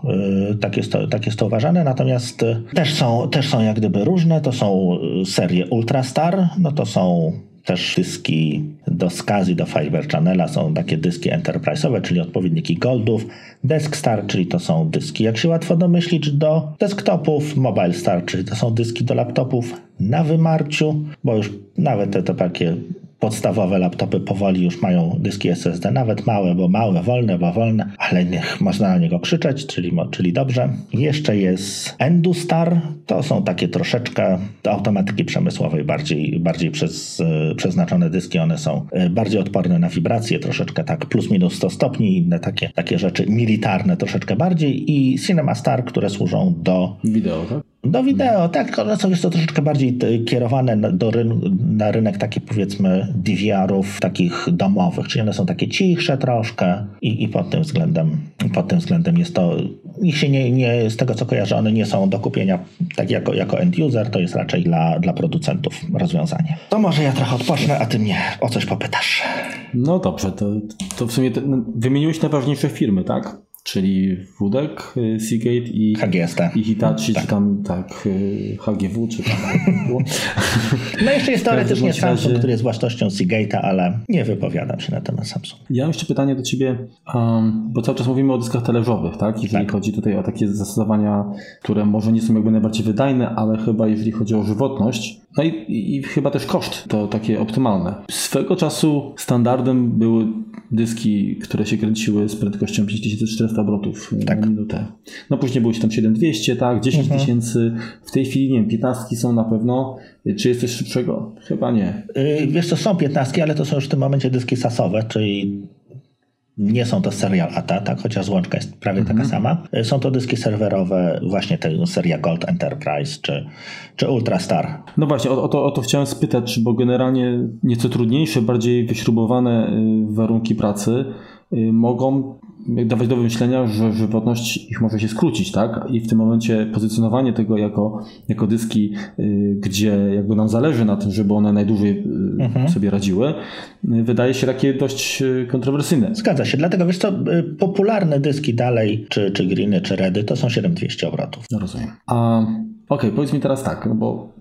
tak, jest to, tak jest to uważane, natomiast też są, też są jak gdyby różne. To są serie Ultrastar, no to są też dyski do SCSI, do Fiber Channela są takie dyski enterprise'owe, czyli odpowiedniki Goldów. DeskStar, czyli to są dyski, jak się łatwo domyślić, do desktopów. Mobile Star, czyli to są dyski do laptopów na wymarciu, bo już nawet te, te takie podstawowe laptopy powoli już mają dyski SSD, nawet małe, bo małe, wolne, bo wolne, ale niech można na niego krzyczeć, czyli, czyli dobrze. Jeszcze jest EnduStar, to są takie troszeczkę do automatyki przemysłowej bardziej, bardziej przez, e, przeznaczone dyski, one są e, bardziej odporne na wibracje, troszeczkę tak plus minus 100 stopni, inne takie, takie rzeczy militarne troszeczkę bardziej i CinemaStar, które służą do wideo, tak? Do wideo, tak, one są jest to troszeczkę bardziej kierowane do ryn na rynek taki powiedzmy DVR-ów takich domowych, czyli one są takie cichsze troszkę i, i pod tym względem pod tym względem jest to, ich się nie, nie, z tego co kojarzę, one nie są do kupienia tak jako, jako end user, to jest raczej dla, dla producentów rozwiązanie. To może ja trochę odpocznę, a ty mnie o coś popytasz. No dobrze, to, to w sumie no, wymieniłeś najważniejsze firmy, tak? Czyli Wudek, y, Seagate i HGST. I Hitachi, tak. czy tam tak, y, HGW, czy tam. no jeszcze jest teoretycznie Samsung, razie... który jest własnością Seagate'a, ale nie wypowiadam się na temat Samsung. Ja mam jeszcze pytanie do ciebie, um, bo cały czas mówimy o dyskach talerzowych, tak? Jeżeli tak. chodzi tutaj o takie zastosowania, które może nie są jakby najbardziej wydajne, ale chyba jeżeli chodzi o żywotność, no i, i, chyba też koszt to takie optymalne. Swego czasu standardem były dyski, które się kręciły z prędkością 5400 obrotów tak. na minutę. No później było się tam 7200, tak, 10 mhm. tysięcy. W tej chwili, nie wiem, 15 są na pewno. Czy jest coś szybszego? Chyba nie. Yy, wiesz, to są 15, ale to są już w tym momencie dyski sasowe, czyli nie są to serial ATA, tak, chociaż złączka jest prawie mhm. taka sama. Są to dyski serwerowe, właśnie te seria Gold Enterprise czy, czy Ultrastar. No właśnie, o, o, to, o to chciałem spytać, bo generalnie nieco trudniejsze, bardziej wyśrubowane y, warunki pracy y, mogą dawać do wymyślenia, że żywotność ich może się skrócić, tak? I w tym momencie pozycjonowanie tego jako, jako dyski, y, gdzie jakby nam zależy na tym, żeby one najdłużej y, mhm. sobie radziły, y, wydaje się takie dość kontrowersyjne. Zgadza się, dlatego wiesz co, popularne dyski dalej, czy, czy greeny, czy redy, to są 7200 obrotów. No rozumiem. A okej, okay, powiedz mi teraz tak, no bo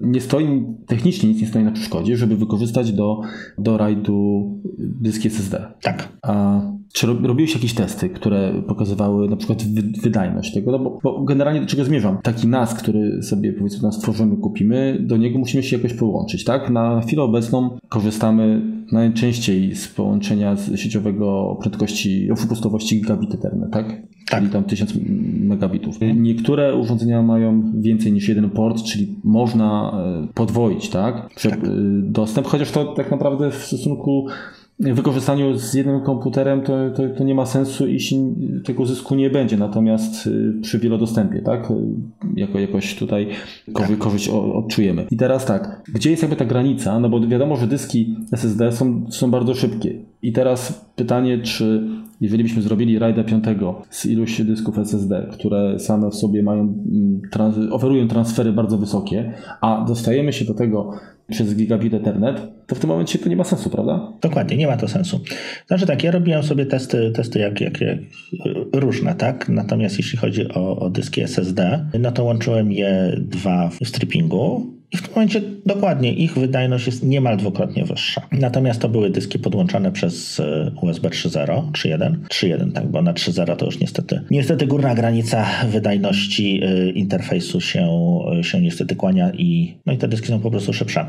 nie stoi, technicznie nic nie stoi na przeszkodzie, żeby wykorzystać do, do rajdu dyski SSD. Tak. A czy robiłeś jakieś testy, które pokazywały na przykład wydajność tego? No bo, bo, generalnie do czego zmierzam? Taki NAS, który sobie powiedzmy nas tworzymy, kupimy, do niego musimy się jakoś połączyć, tak? Na chwilę obecną korzystamy najczęściej z połączenia z sieciowego o prędkości, o wypustowości gigabit Ethernet, tak? Tak. Czyli tam 1000 megabitów. Niektóre urządzenia mają więcej niż jeden port, czyli można e, podwoić, tak? tak. E, dostęp, chociaż to tak naprawdę w stosunku wykorzystaniu z jednym komputerem to, to, to, nie ma sensu, jeśli tego zysku nie będzie. Natomiast y, przy wielodostępie, tak? Jako, jakoś tutaj tak. korzyść odczujemy. I teraz tak, gdzie jest jakby ta granica? No bo wiadomo, że dyski SSD są, są bardzo szybkie. I teraz pytanie, czy jeżeli byśmy zrobili RAIDa 5 z iluś dysków SSD, które same w sobie mają, mm, trans oferują transfery bardzo wysokie, a dostajemy się do tego przez gigabit Ethernet, to w tym momencie to nie ma sensu, prawda? Dokładnie, nie ma to sensu. Znaczy tak, ja robiłem sobie testy, testy jak, jak, jak różne, tak? Natomiast jeśli chodzi o, o dyski SSD, no to łączyłem je dwa w strippingu i w tym momencie dokładnie ich wydajność jest niemal dwukrotnie wyższa. Natomiast to były dyski podłączane przez e, USB 3.0, 3.1, 3.1 tak, bo na 3.0 to już niestety, niestety górna granica wydajności e, interfejsu się, e, się niestety kłania i, no i te dyski są po prostu szybsze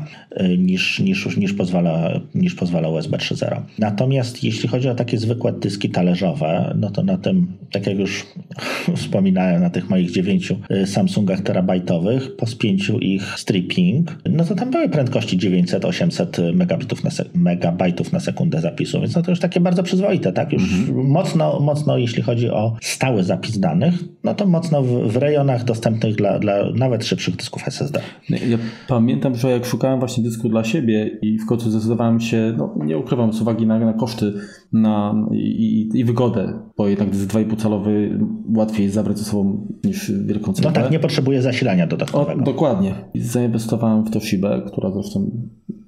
niż, niż, niż, pozwala, niż pozwala USB 3.0. Natomiast jeśli chodzi o takie zwykłe dyski talerzowe, no to na tym, tak jak już wspominałem, na tych moich dziewięciu Samsungach terabajtowych, po spięciu ich stripping no to tam były prędkości 900-800 megabitów na megabajtów na sekundę zapisu, więc no to już takie bardzo przyzwoite, tak? Już mhm. mocno, mocno, jeśli chodzi o stały zapis danych, no to mocno w, w rejonach dostępnych dla, dla nawet szybszych dysków SSD. Ja pamiętam, że jak szukałem właśnie dysku dla siebie i w końcu zdecydowałem się, no nie ukrywam, z uwagi na, na koszty na, i, i, i wygodę, bo jednak dysk 2,5 calowy łatwiej jest zabrać ze sobą niż wielką CD. No tak, nie potrzebuje zasilania dodatkowego. O, dokładnie. Zainwestowałem w Toshibę, która zresztą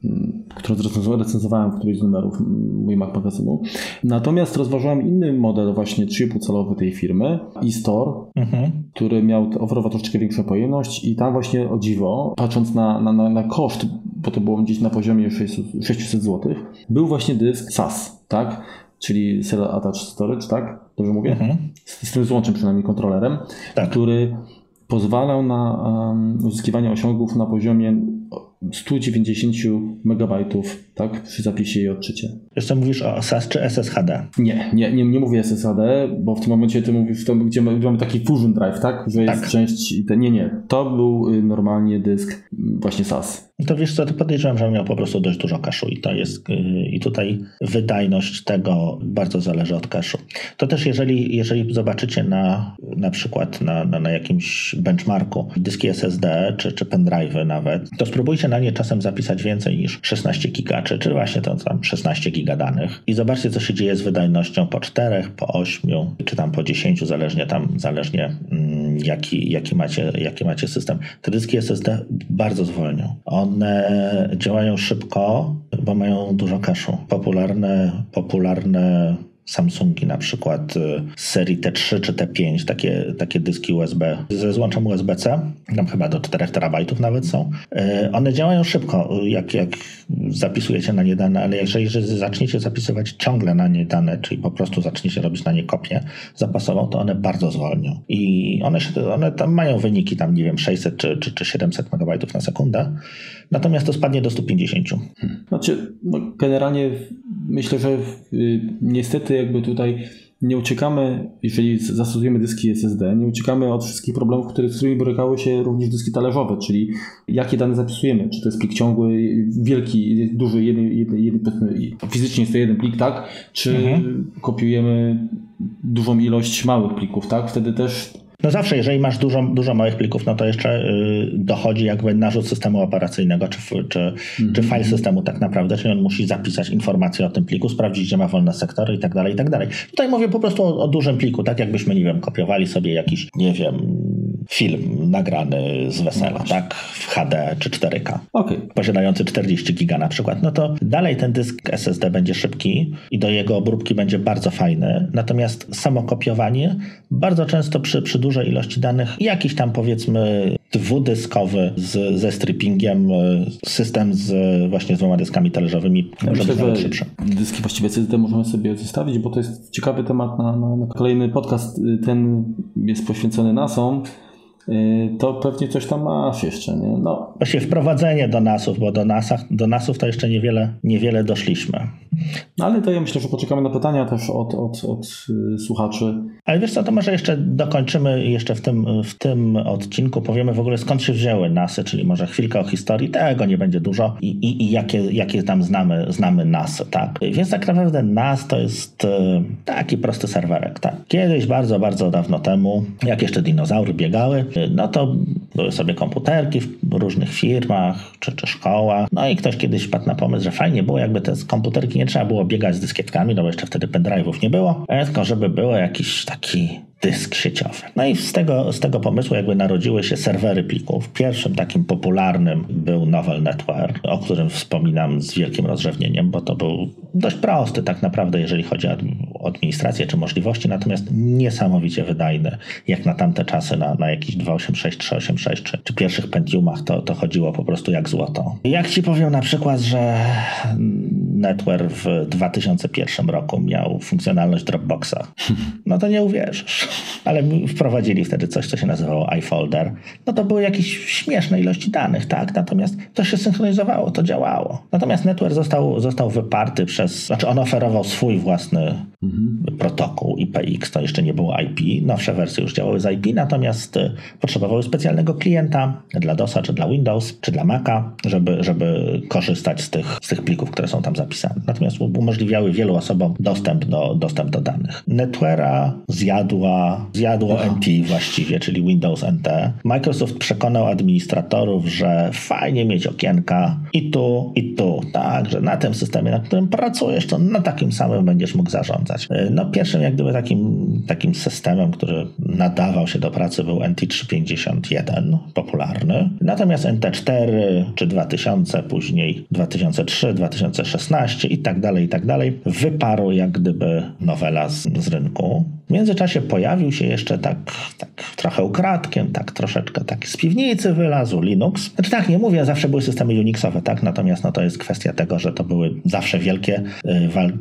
mm, którą recenzowałem w którymś z numerów mój Mac magazynu. Natomiast rozważałem inny model właśnie 3,5 calowy tej firmy, eStore, mhm. który miał oferował troszeczkę większą pojemność i tam właśnie o dziwo, patrząc na, na, na, na koszt, bo to było gdzieś na poziomie 600, 600 zł, był właśnie dysk SAS, tak? Czyli Serial Attached Storage, tak? Dobrze mówię? Mhm. Z, z tym złączem przynajmniej kontrolerem, tak. który pozwalał na uzyskiwanie osiągów na poziomie 190 MB tak, przy zapisie i odczycie. Jeszcze mówisz o SAS czy SSHD? Nie, nie, nie, nie mówię SSHD, bo w tym momencie ty mówisz, to, gdzie mamy taki Fusion Drive, tak? Że jest tak. część. Te, nie, nie. To był y, normalnie dysk właśnie SAS. To wiesz co, to podejrzewam, że miał po prostu dość dużo kaszu i to jest, y, i tutaj wydajność tego bardzo zależy od kaszu. To też jeżeli, jeżeli zobaczycie na na przykład na, na, na jakimś benchmarku dyski SSD czy, czy pendrive'y nawet, to spróbujcie na nie czasem zapisać więcej niż 16 giga, czy, czy właśnie to tam 16 giga danych i zobaczcie, co się dzieje z wydajnością po 4, po 8, czy tam po 10, zależnie tam, zależnie mm, jaki, jaki, macie, jaki macie system. Te dyski SSD bardzo zwolnią. One działają szybko, bo mają dużo kaszu. Popularne, popularne Samsungi na przykład y, z serii T3 czy T5, takie, takie dyski USB ze złączem USB-C, tam chyba do 4 terabajtów nawet są. Y, one działają szybko, jak, jak zapisujecie na nie dane, ale jeżeli zaczniecie zapisywać ciągle na nie dane, czyli po prostu zaczniecie robić na nie kopię zapasową, to one bardzo zwolnią. I one, się, one tam mają wyniki tam, nie wiem, 600 czy, czy, czy 700 MB na sekundę, natomiast to spadnie do 150. Znaczy, no generalnie myślę, że y, niestety jakby tutaj nie uciekamy, jeżeli zastosujemy dyski SSD, nie uciekamy od wszystkich problemów, które, z którymi borykały się również dyski talerzowe, czyli jakie dane zapisujemy, czy to jest plik ciągły, wielki, duży, jeden, jeden, jeden, fizycznie jest to jeden plik, tak, czy mhm. kopiujemy dużą ilość małych plików, tak, wtedy też no zawsze, jeżeli masz dużo, dużo małych plików, no to jeszcze y, dochodzi jakby narzut systemu operacyjnego, czy, czy, -hmm. czy file systemu tak naprawdę, czyli on musi zapisać informacje o tym pliku, sprawdzić, gdzie ma wolne sektory i tak dalej, i tak dalej. Tutaj mówię po prostu o, o dużym pliku, tak jakbyśmy, nie wiem, kopiowali sobie jakiś, nie wiem, film nagrany z wesela, no tak? W HD czy 4K. Okay. Posiadający 40 giga na przykład, no to dalej ten dysk SSD będzie szybki i do jego obróbki będzie bardzo fajny. Natomiast samo kopiowanie bardzo często przy, przy dużej ilości danych, jakiś tam powiedzmy dwudyskowy z, ze strippingiem, e, system z właśnie z dwoma dyskami talerzowymi ja może być szybszy. Dyski właściwie SSD możemy sobie zostawić, bo to jest ciekawy temat na, na, na kolejny podcast. Ten jest poświęcony NASom. Y, to pewnie coś tam masz jeszcze, nie? No. Właśnie wprowadzenie do nasów, bo do, nasach, do nasów to jeszcze niewiele, niewiele doszliśmy. No ale to ja myślę, że poczekamy na pytania też od, od, od y, słuchaczy. Ale wiesz co, to może jeszcze dokończymy jeszcze w tym, w tym odcinku, powiemy w ogóle skąd się wzięły nasy, czyli może chwilkę o historii, tego nie będzie dużo i, i, i jakie, jakie tam znamy, znamy nasy, tak? Więc tak naprawdę NAS to jest y, taki prosty serwerek, tak? Kiedyś, bardzo, bardzo dawno temu, jak jeszcze dinozaury biegały, no to były sobie komputerki w różnych firmach czy, czy szkołach. No i ktoś kiedyś wpadł na pomysł, że fajnie było, jakby te komputerki nie trzeba było biegać z dyskietkami, no bo jeszcze wtedy pendrive'ów nie było, tylko żeby było jakiś taki dysk sieciowy. No i z tego, z tego pomysłu jakby narodziły się serwery plików. Pierwszym takim popularnym był Novel Network, o którym wspominam z wielkim rozrzewnieniem, bo to był dość prosty tak naprawdę, jeżeli chodzi o administrację czy możliwości, natomiast niesamowicie wydajny, jak na tamte czasy, na, na jakiś 286, 386 czy, czy pierwszych Pentiumach, to, to chodziło po prostu jak złoto. Jak ci powiem na przykład, że Network w 2001 roku miał funkcjonalność Dropboxa, no to nie uwierzysz. Ale wprowadzili wtedy coś, co się nazywało iFolder. No to były jakieś śmieszne ilości danych, tak? Natomiast to się synchronizowało, to działało. Natomiast Network został, został wyparty przez, znaczy on oferował swój własny mhm. protokół IPX, to jeszcze nie było IP. Nowsze wersje już działały z IP, natomiast y, potrzebowały specjalnego klienta dla DOSa, czy dla Windows, czy dla Maca, żeby, żeby korzystać z tych, z tych plików, które są tam zapisane. Natomiast umożliwiały wielu osobom dostęp do, dostęp do danych. NetWeara zjadła, zjadło NT właściwie, czyli Windows NT. Microsoft przekonał administratorów, że fajnie mieć okienka i tu, i tu. Tak, że na tym systemie, na którym pracujesz, to na takim samym będziesz mógł zarządzać. No pierwszym jak gdyby takim, takim systemem, który nadawał się do pracy był NT351, popularny. Natomiast NT4 czy 2000, później 2003, 2016 i tak dalej, i tak dalej, wyparł jak gdyby nowela z, z rynku. W międzyczasie pojawił się jeszcze tak, tak trochę ukradkiem, tak troszeczkę tak z piwnicy wylazł Linux. Znaczy tak, nie mówię, zawsze były systemy Unixowe, tak, natomiast no to jest kwestia tego, że to były zawsze wielkie,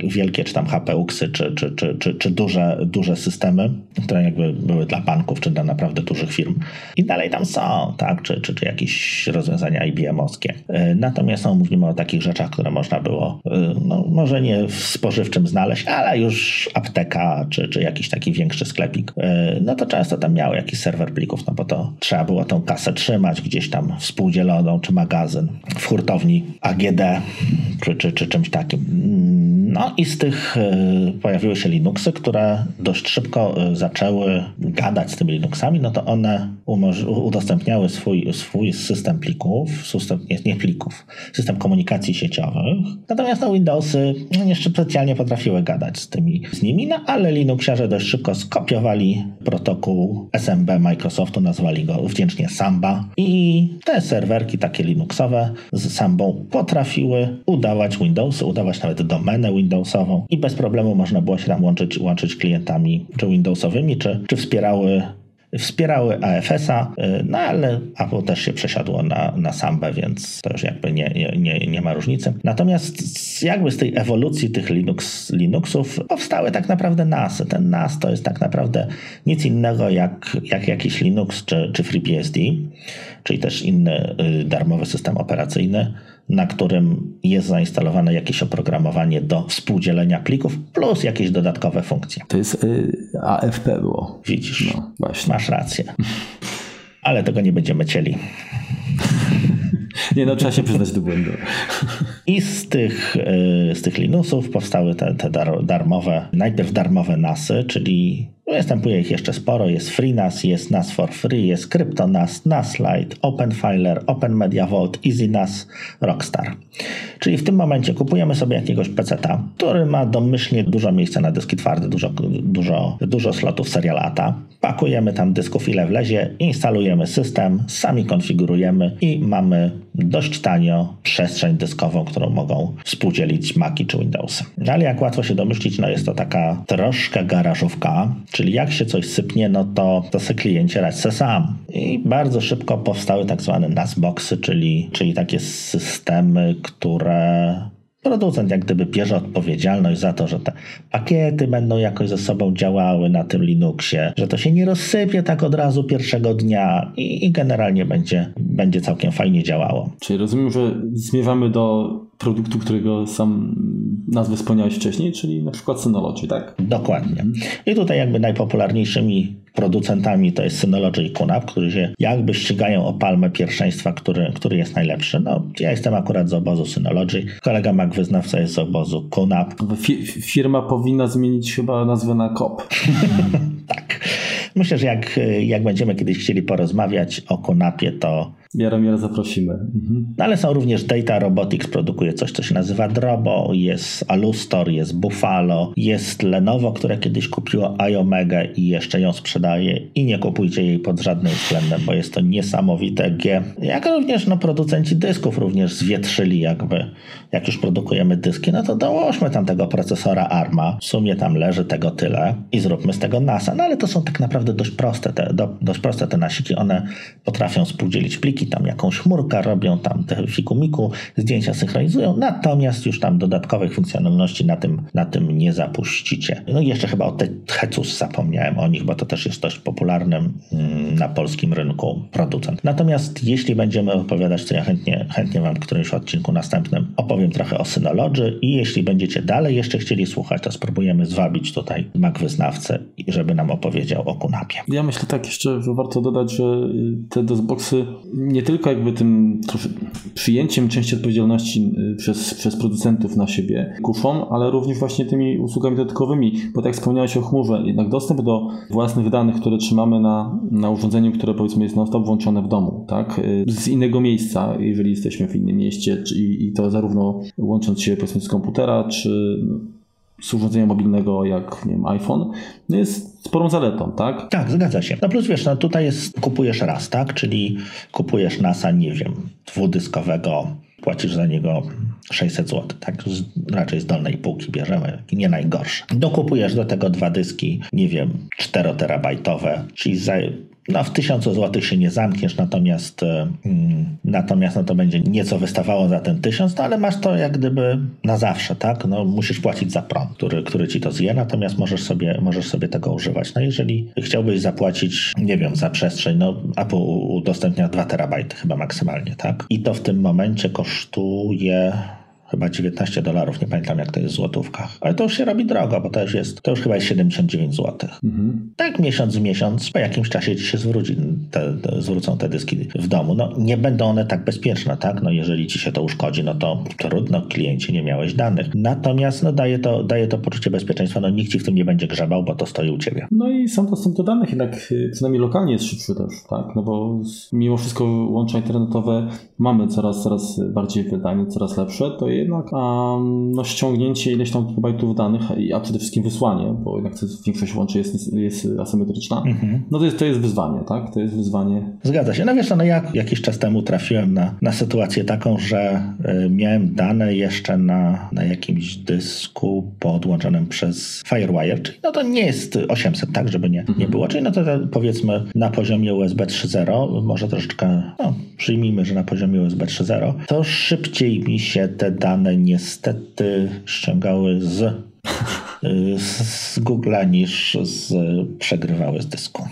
y, wielkie czy tam HPUXy, czy, czy, czy, czy, czy duże, duże systemy, które jakby były dla banków, czy dla naprawdę dużych firm. I dalej tam są, tak, czy, czy, czy jakieś rozwiązania IBM-owskie. Y, natomiast no, mówimy o takich rzeczach, które można było, y, no może nie w spożywczym znaleźć, ale już apteka, czy, czy jakiś większy sklepik, no to często tam miały jakiś serwer plików, no bo to trzeba było tą kasę trzymać gdzieś tam współdzieloną, czy magazyn w hurtowni AGD, czy, czy, czy czymś takim. No i z tych pojawiły się Linuxy, które dość szybko zaczęły gadać z tymi Linuxami, no to one udostępniały swój, swój system plików, system, nie, nie plików, system komunikacji sieciowych. Natomiast no, Windowsy no, nie specjalnie potrafiły gadać z tymi z nimi, no ale Linuxiarze dość szybko skopiowali protokół SMB Microsoftu, nazwali go wdzięcznie Samba. I te serwerki takie Linuxowe z Sambą potrafiły udawać Windowsy, udawać nawet domenę Windowsową. I bez problemu można było się tam łączyć, łączyć klientami czy Windowsowymi, czy, czy wspierały wspierały AFS-a, y, no ale Apple też się przesiadło na, na Sambę, więc to już jakby nie, nie, nie ma różnicy. Natomiast jakby z tej ewolucji tych Linux, Linuxów powstały tak naprawdę NASy. Ten NAS to jest tak naprawdę nic innego jak, jak jakiś Linux czy, czy FreeBSD, czyli też inny y, darmowy system operacyjny, na którym jest zainstalowane jakieś oprogramowanie do współdzielenia plików plus jakieś dodatkowe funkcje. To jest y, AFP było. Widzisz, no, właśnie. masz rację. Ale tego nie będziemy cieli. Nie no, trzeba się przyznać do błędu. I z tych, y, z tych Linuxów powstały te, te darmowe, najpierw darmowe NASy, czyli Występuje ich jeszcze sporo. Jest FreeNAS, jest NAS for Free, jest CryptoNAS, NAS Lite, OpenFiler, Open Media Vault, EasyNAS, Rockstar. Czyli w tym momencie kupujemy sobie jakiegoś peceta, który ma domyślnie dużo miejsca na dyski twarde, dużo, dużo, dużo slotów serial ATA. Pakujemy tam dysków ile wlezie, instalujemy system, sami konfigurujemy i mamy dość tanio przestrzeń dyskową, którą mogą współdzielić Maci czy Windowsy. Ale jak łatwo się domyślić, no jest to taka troszkę garażówka, czyli jak się coś sypnie, no to, to se kliencie radź se sam. I bardzo szybko powstały tak zwane NASBoxy, czyli, czyli takie systemy, które producent jak gdyby bierze odpowiedzialność za to, że te pakiety będą jakoś ze sobą działały na tym Linuxie, że to się nie rozsypie tak od razu pierwszego dnia i, i generalnie będzie, będzie całkiem fajnie działało. Czyli rozumiem, że zmierzamy do produktu, którego sam nazwę wspomniałeś wcześniej, czyli na przykład Synology, tak? Dokładnie. I tutaj jakby najpopularniejszymi producentami to jest Synology i QNAP, którzy się jakby ścigają o palmę pierwszeństwa, który, który jest najlepszy. No, ja jestem akurat z obozu Synology, kolega Mac wyznawca jest z obozu QNAP. Firma powinna zmienić chyba nazwę na KOP. tak. Myślę, że jak, jak będziemy kiedyś chcieli porozmawiać o Konapie, to Jaromira zaprosimy. Mhm. No, ale są również Data Robotics, produkuje coś, co się nazywa Drobo, jest Alustor, jest Buffalo, jest Lenovo, które kiedyś kupiło iOmega i jeszcze ją sprzedaje i nie kupujcie jej pod żadnym względem, bo jest to niesamowite G. Jak również no, producenci dysków również zwietrzyli jakby, jak już produkujemy dyski, no to dołożmy tam tego procesora ARMA, w sumie tam leży tego tyle i zróbmy z tego NASA. No ale to są tak naprawdę dość proste te, do, dość proste te nasiki, one potrafią współdzielić pliki, tam jakąś chmurkę robią, tam te fikumiku, zdjęcia synchronizują, natomiast już tam dodatkowych funkcjonalności na tym, na tym nie zapuścicie. No i jeszcze chyba o te Hecus zapomniałem o nich, bo to też jest dość popularnym mm, na polskim rynku producent. Natomiast jeśli będziemy opowiadać, to ja chętnie, chętnie Wam w którymś odcinku następnym opowiem trochę o Synology i jeśli będziecie dalej jeszcze chcieli słuchać, to spróbujemy zwabić tutaj Mac wyznawcę, żeby nam opowiedział o Kunapie. Ja myślę tak jeszcze, warto dodać, że te DOSBoxy nie tylko jakby tym przyjęciem części odpowiedzialności y, przez, przez producentów na siebie kuszą, ale również właśnie tymi usługami dodatkowymi, bo tak jak wspomniałeś o chmurze, jednak dostęp do własnych danych, które trzymamy na, na urządzeniu, które powiedzmy jest non-stop włączone w domu, tak, y, z innego miejsca, jeżeli jesteśmy w innym mieście i, i to zarówno łącząc się powiedzmy z komputera, czy z urządzenia mobilnego jak nie wiem, iPhone, no jest sporą zaletą, tak? Tak, zgadza się. No plus wiesz, no tutaj jest, kupujesz raz, tak? Czyli kupujesz NASA, nie wiem, dwudyskowego, płacisz za niego 600 zł, tak? Z, raczej z dolnej półki bierzemy, nie najgorsze. Dokupujesz do tego dwa dyski, nie wiem, 4 terabajtowe, czyli za no, w 1000 zł się nie zamkniesz, natomiast, mm, natomiast no, to będzie nieco wystawało za ten 1000, no, ale masz to jak gdyby na zawsze, tak? No, musisz płacić za prąd, który, który ci to zje, natomiast możesz sobie, możesz sobie tego używać. No, jeżeli chciałbyś zapłacić, nie wiem, za przestrzeń, no, Apple udostępnia 2 terabajty chyba maksymalnie, tak? I to w tym momencie kosztuje chyba 19 dolarów, nie pamiętam jak to jest w złotówkach. Ale to już się robi drogo, bo to już jest, to już chyba jest 79 zł. Mhm. Tak miesiąc w miesiąc, po jakimś czasie ci się zwróci, te, te, zwrócą te dyski w domu. No nie będą one tak bezpieczne, tak? No jeżeli ci się to uszkodzi, no to trudno, kliencie, nie miałeś danych. Natomiast no daje to, daje to poczucie bezpieczeństwa, no nikt ci w tym nie będzie grzebał, bo to stoi u ciebie. No i sam dostęp do danych jednak y, przynajmniej lokalnie jest szybszy też, tak? No bo mimo wszystko łącza internetowe mamy coraz, coraz bardziej wydajne, coraz lepsze, to jednak um, no, ściągnięcie ileś tam gigabajtów danych, a przede wszystkim wysłanie, bo jednak większość łączy jest, jest asymetryczna, mhm. no to jest, to jest wyzwanie, tak? To jest wyzwanie. Zgadza się. No wiesz, no ja jakiś czas temu trafiłem na, na sytuację taką, że y, miałem dane jeszcze na, na jakimś dysku podłączonym przez Firewire, czyli no to nie jest 800, tak, żeby nie, mhm. nie było, czyli no to, to powiedzmy na poziomie USB 3.0, może troszeczkę, no przyjmijmy, że na poziomie USB 3.0, to szybciej mi się te dane niestety ściągały z, y, z Google'a niż z, przegrywały z dysku.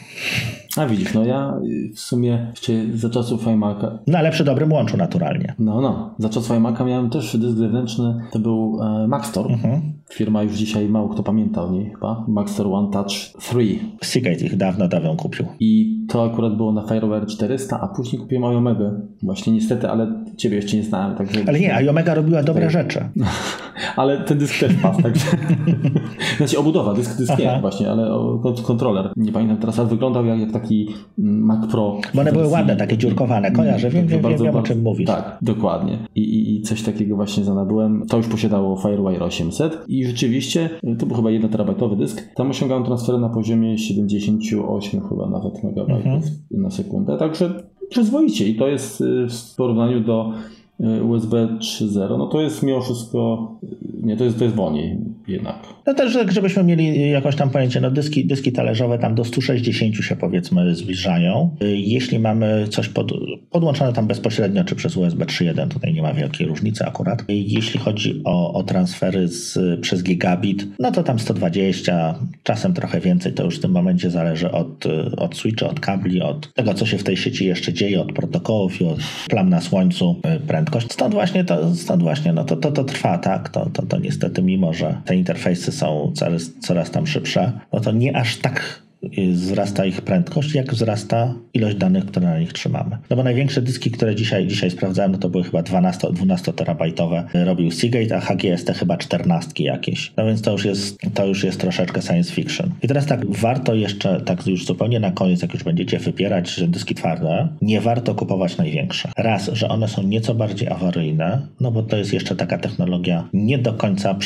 A widzisz, no ja w sumie za czasów iMac'a... Ale przy dobrym łączu naturalnie. No, no. Za czasów iMac'a miałem też dysk zewnętrzny, to był e, Maxtor. Mhm. Firma już dzisiaj mało kto pamięta o niej chyba. Maxtor One Touch 3. Seagate ich dawno, dawno kupił. I to akurat było na Firewire 400, a później kupiłem iOmega. Właśnie niestety, ale ciebie jeszcze nie znałem. Także... Ale nie, iOmega robiła dobre rzeczy. ale ten dysk też padł, także... znaczy obudowa, dysk, dysk nie właśnie, ale kontroler. Nie pamiętam teraz, ale wyglądał jak, jak taki Mac Pro. Bo one były ładne, takie dziurkowane, kojarzę, wiem, wiem, bardzo, wiem, wiem o czym mówisz. Tak, dokładnie. I, i, I coś takiego właśnie zanabyłem. To już posiadało Firewire 800 i rzeczywiście to był chyba 1 terabajtowy dysk. Tam osiągałem transfery na poziomie 78 chyba nawet megabajtów mhm. na sekundę, także przyzwoicie i to jest y, w porównaniu do USB 3.0, no to jest mimo wszystko, nie, to jest, to jest wolniej jednak. No też, żebyśmy mieli jakoś tam pojęcie, no dyski, dyski talerzowe tam do 160 się powiedzmy zbliżają. Jeśli mamy coś pod, podłączone tam bezpośrednio, czy przez USB 3.1, tutaj nie ma wielkiej różnicy akurat. Jeśli chodzi o, o transfery z, przez gigabit, no to tam 120, czasem trochę więcej, to już w tym momencie zależy od, od switcha, od kabli, od tego, co się w tej sieci jeszcze dzieje, od protokołów i od plam na słońcu, y, prędkość. Stąd właśnie to, stąd właśnie, no to, to, to trwa, tak? To, to, to niestety, mimo że te interfejsy są coraz, coraz tam szybsze, no to nie aż tak wzrasta ich prędkość, jak wzrasta ilość danych, które na nich trzymamy. No bo największe dyski, które dzisiaj, dzisiaj sprawdzałem, no to były chyba 12, 12 terabajtowe. Robił Seagate, a HGST chyba 14 jakieś. No więc to już jest, to już jest troszeczkę science fiction. I teraz tak, warto jeszcze, tak już zupełnie na koniec, jak już będziecie wypierać, że dyski twarde, nie warto kupować największe. Raz, że one są nieco bardziej awaryjne, no bo to jest jeszcze taka technologia nie do końca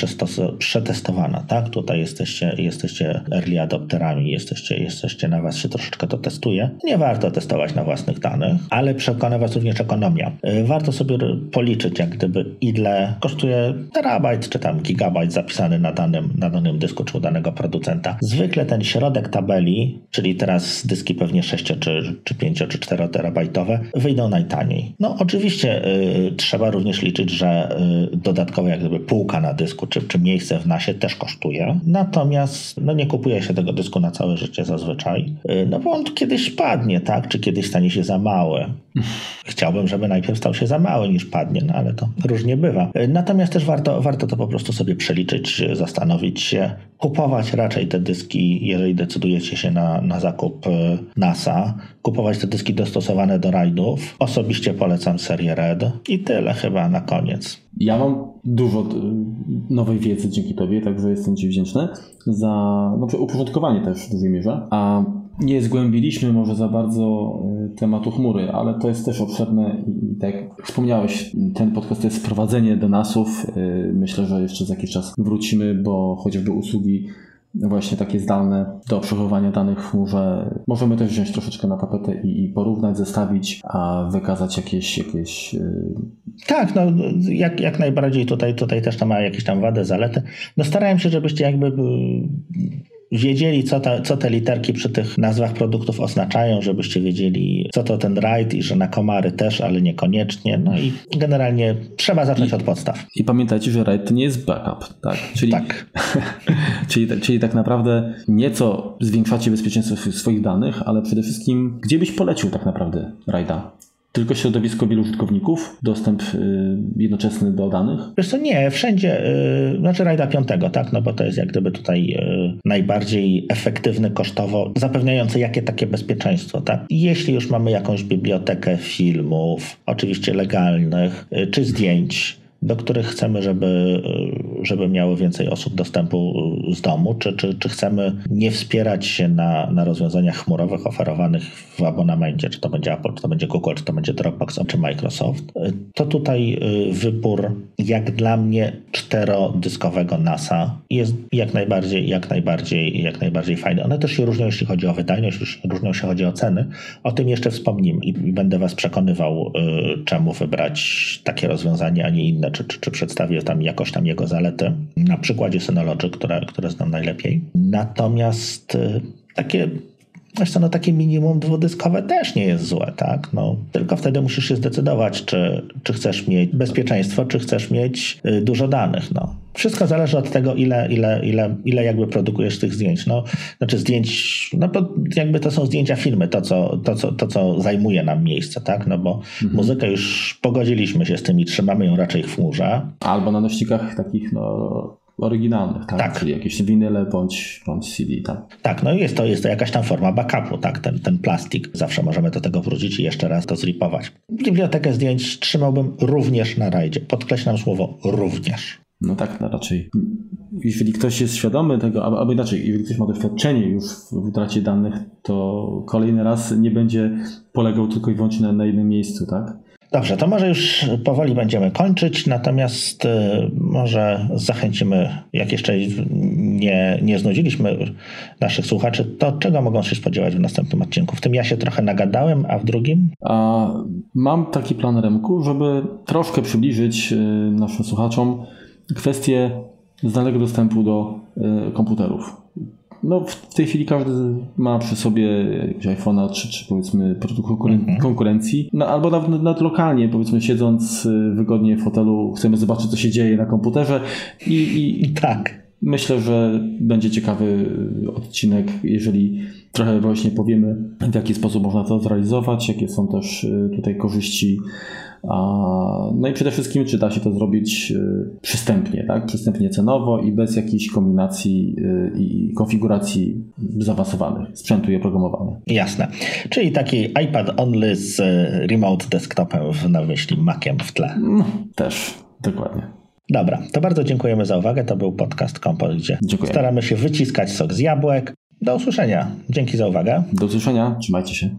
przetestowana, tak? Tutaj jesteście, jesteście early adopterami, jesteście jesteście, jesteście na was się troszeczkę to testuje. Nie warto testować na własnych danych, ale przekona was również ekonomia. Y, warto sobie policzyć, jak gdyby ile kosztuje terabajt czy tam gigabajt zapisany na danym, na danym dysku czy u danego producenta. Zwykle ten środek tabeli, czyli teraz dyski pewnie 6 czy, czy 5 czy 4 terabajtowe, wyjdą najtaniej. No oczywiście y, trzeba również liczyć, że y, jak gdyby półka na dysku czy, czy miejsce w nasie też kosztuje. Natomiast no nie kupuje się tego dysku na całe życie 16 zazwyczaj, y, no bo on kiedyś padnie, tak? Czy kiedyś stanie się za mały. Chciałbym, żeby najpierw stał się za mały niż padnie, no ale to różnie bywa. Y, natomiast też warto, warto to po prostu sobie przeliczyć, zastanowić się, kupować raczej te dyski, jeżeli decydujecie się na, na zakup y, NASA, kupować te dyski dostosowane do rajdów. Osobiście polecam serię Red i tyle chyba na koniec. Ja mam dużo nowej wiedzy dzięki Tobie, także jestem Ci wdzięczny za no, uporządkowanie też w dużej mierze. A nie zgłębiliśmy może za bardzo e, tematu chmury, ale to jest też obszerne i tak jak wspomniałeś, ten podcast to jest wprowadzenie do nasów. E, myślę, że jeszcze za jakiś czas wrócimy, bo chociażby usługi właśnie takie zdalne do przechowywania danych w chmurze możemy też wziąć troszeczkę na tapetę i, i porównać, zestawić, a wykazać jakieś... jakieś yy... Tak, no jak, jak najbardziej tutaj, tutaj też to ma jakieś tam wady, zalety. No starałem się, żebyście jakby wiedzieli, co, ta, co te literki przy tych nazwach produktów oznaczają, żebyście wiedzieli, co to ten RAID i że na komary też, ale niekoniecznie. No i generalnie trzeba zacząć I, od podstaw. I pamiętajcie, że RAID to nie jest backup, tak? Czyli, tak. czyli, czyli tak naprawdę nieco zwiększacie bezpieczeństwo swoich danych, ale przede wszystkim, gdzie byś polecił tak naprawdę RAIDa? Tylko środowisko wielu użytkowników, dostęp y, jednoczesny do danych? Wiesz co, nie, wszędzie, y, znaczy rajda piątego, tak, no bo to jest jak gdyby tutaj y, najbardziej efektywny kosztowo, zapewniający jakie takie bezpieczeństwo, tak. Jeśli już mamy jakąś bibliotekę filmów, oczywiście legalnych, czy zdjęć, do których chcemy, żeby, żeby miało więcej osób dostępu z domu, czy, czy, czy chcemy nie wspierać się na, na rozwiązaniach chmurowych oferowanych w abonamencie, czy to będzie Apple, czy to będzie Google, czy to będzie Dropbox, czy Microsoft, to tutaj y, wybór jak dla mnie czterodyskowego NASA jest jak najbardziej, jak najbardziej, jak najbardziej fajny. One też się różnią, jeśli chodzi o wydajność, różnią się chodzi o ceny. O tym jeszcze wspomnimy i będę Was przekonywał, y, czemu wybrać takie rozwiązanie, a nie inne czy, czy, czy przedstawię tam jakoś tam jego zalety na przykładzie Synology, które, które znam najlepiej. Natomiast y, takie co, no takie minimum dwudyskowe też nie jest złe, tak? No, tylko wtedy musisz się zdecydować, czy, czy chcesz mieć bezpieczeństwo, czy chcesz mieć y, dużo danych, no. Wszystko zależy od tego, ile, ile, ile, ile jakby produkujesz tych zdjęć. No, znaczy zdjęć, no bo jakby to są zdjęcia filmy, to co, to, co, to, co zajmuje nam miejsce, tak? No bo mhm. muzykę już pogodziliśmy się z tym i trzymamy ją raczej w chmurze. Albo na nośnikach takich, no oryginalnych, tak? tak. Czyli jakieś winyle bądź, bądź CD, tak? Tak, no jest to, jest to jakaś tam forma backupu, tak? Ten, ten plastik. Zawsze możemy do tego wrócić i jeszcze raz to zripować. Bibliotekę zdjęć trzymałbym również na rajdzie. Podkreślam słowo również. No tak, no raczej. Jeżeli ktoś jest świadomy tego, albo inaczej, jeżeli ktoś ma doświadczenie już w utracie danych, to kolejny raz nie będzie polegał tylko i wyłącznie na, na jednym miejscu, tak? Dobrze, to może już powoli będziemy kończyć, natomiast y, może zachęcimy, jak jeszcze nie, nie znudziliśmy naszych słuchaczy, to czego mogą się spodziewać w następnym odcinku? W tym ja się trochę nagadałem, a w drugim? A, mam taki plan Remku, żeby troszkę przybliżyć y, naszym słuchaczom kwestię zdalnego dostępu do y, komputerów no, w tej chwili każdy ma przy sobie jakiegoś iPhone'a czy, czy powiedzmy produkt mhm. konkurencji. No, albo nawet, nawet lokalnie, powiedzmy, siedząc y, wygodnie w fotelu, chcemy zobaczyć, co się dzieje na komputerze i, i tak. Myślę, że będzie ciekawy odcinek, jeżeli trochę właśnie powiemy, w jaki sposób można to zrealizować, jakie są też y, tutaj korzyści no i przede wszystkim, czy da się to zrobić y, przystępnie, tak? Przystępnie cenowo i bez jakichś kombinacji y, i konfiguracji zaawansowanych sprzętu i oprogramowania. Jasne. Czyli taki iPad only z y, remote desktopem na myśli Maciem w tle. No, też, dokładnie. Dobra, to bardzo dziękujemy za uwagę. To był podcast Kompot, gdzie Dziękuję. staramy się wyciskać sok z jabłek. Do usłyszenia. Dzięki za uwagę. Do usłyszenia. Trzymajcie się.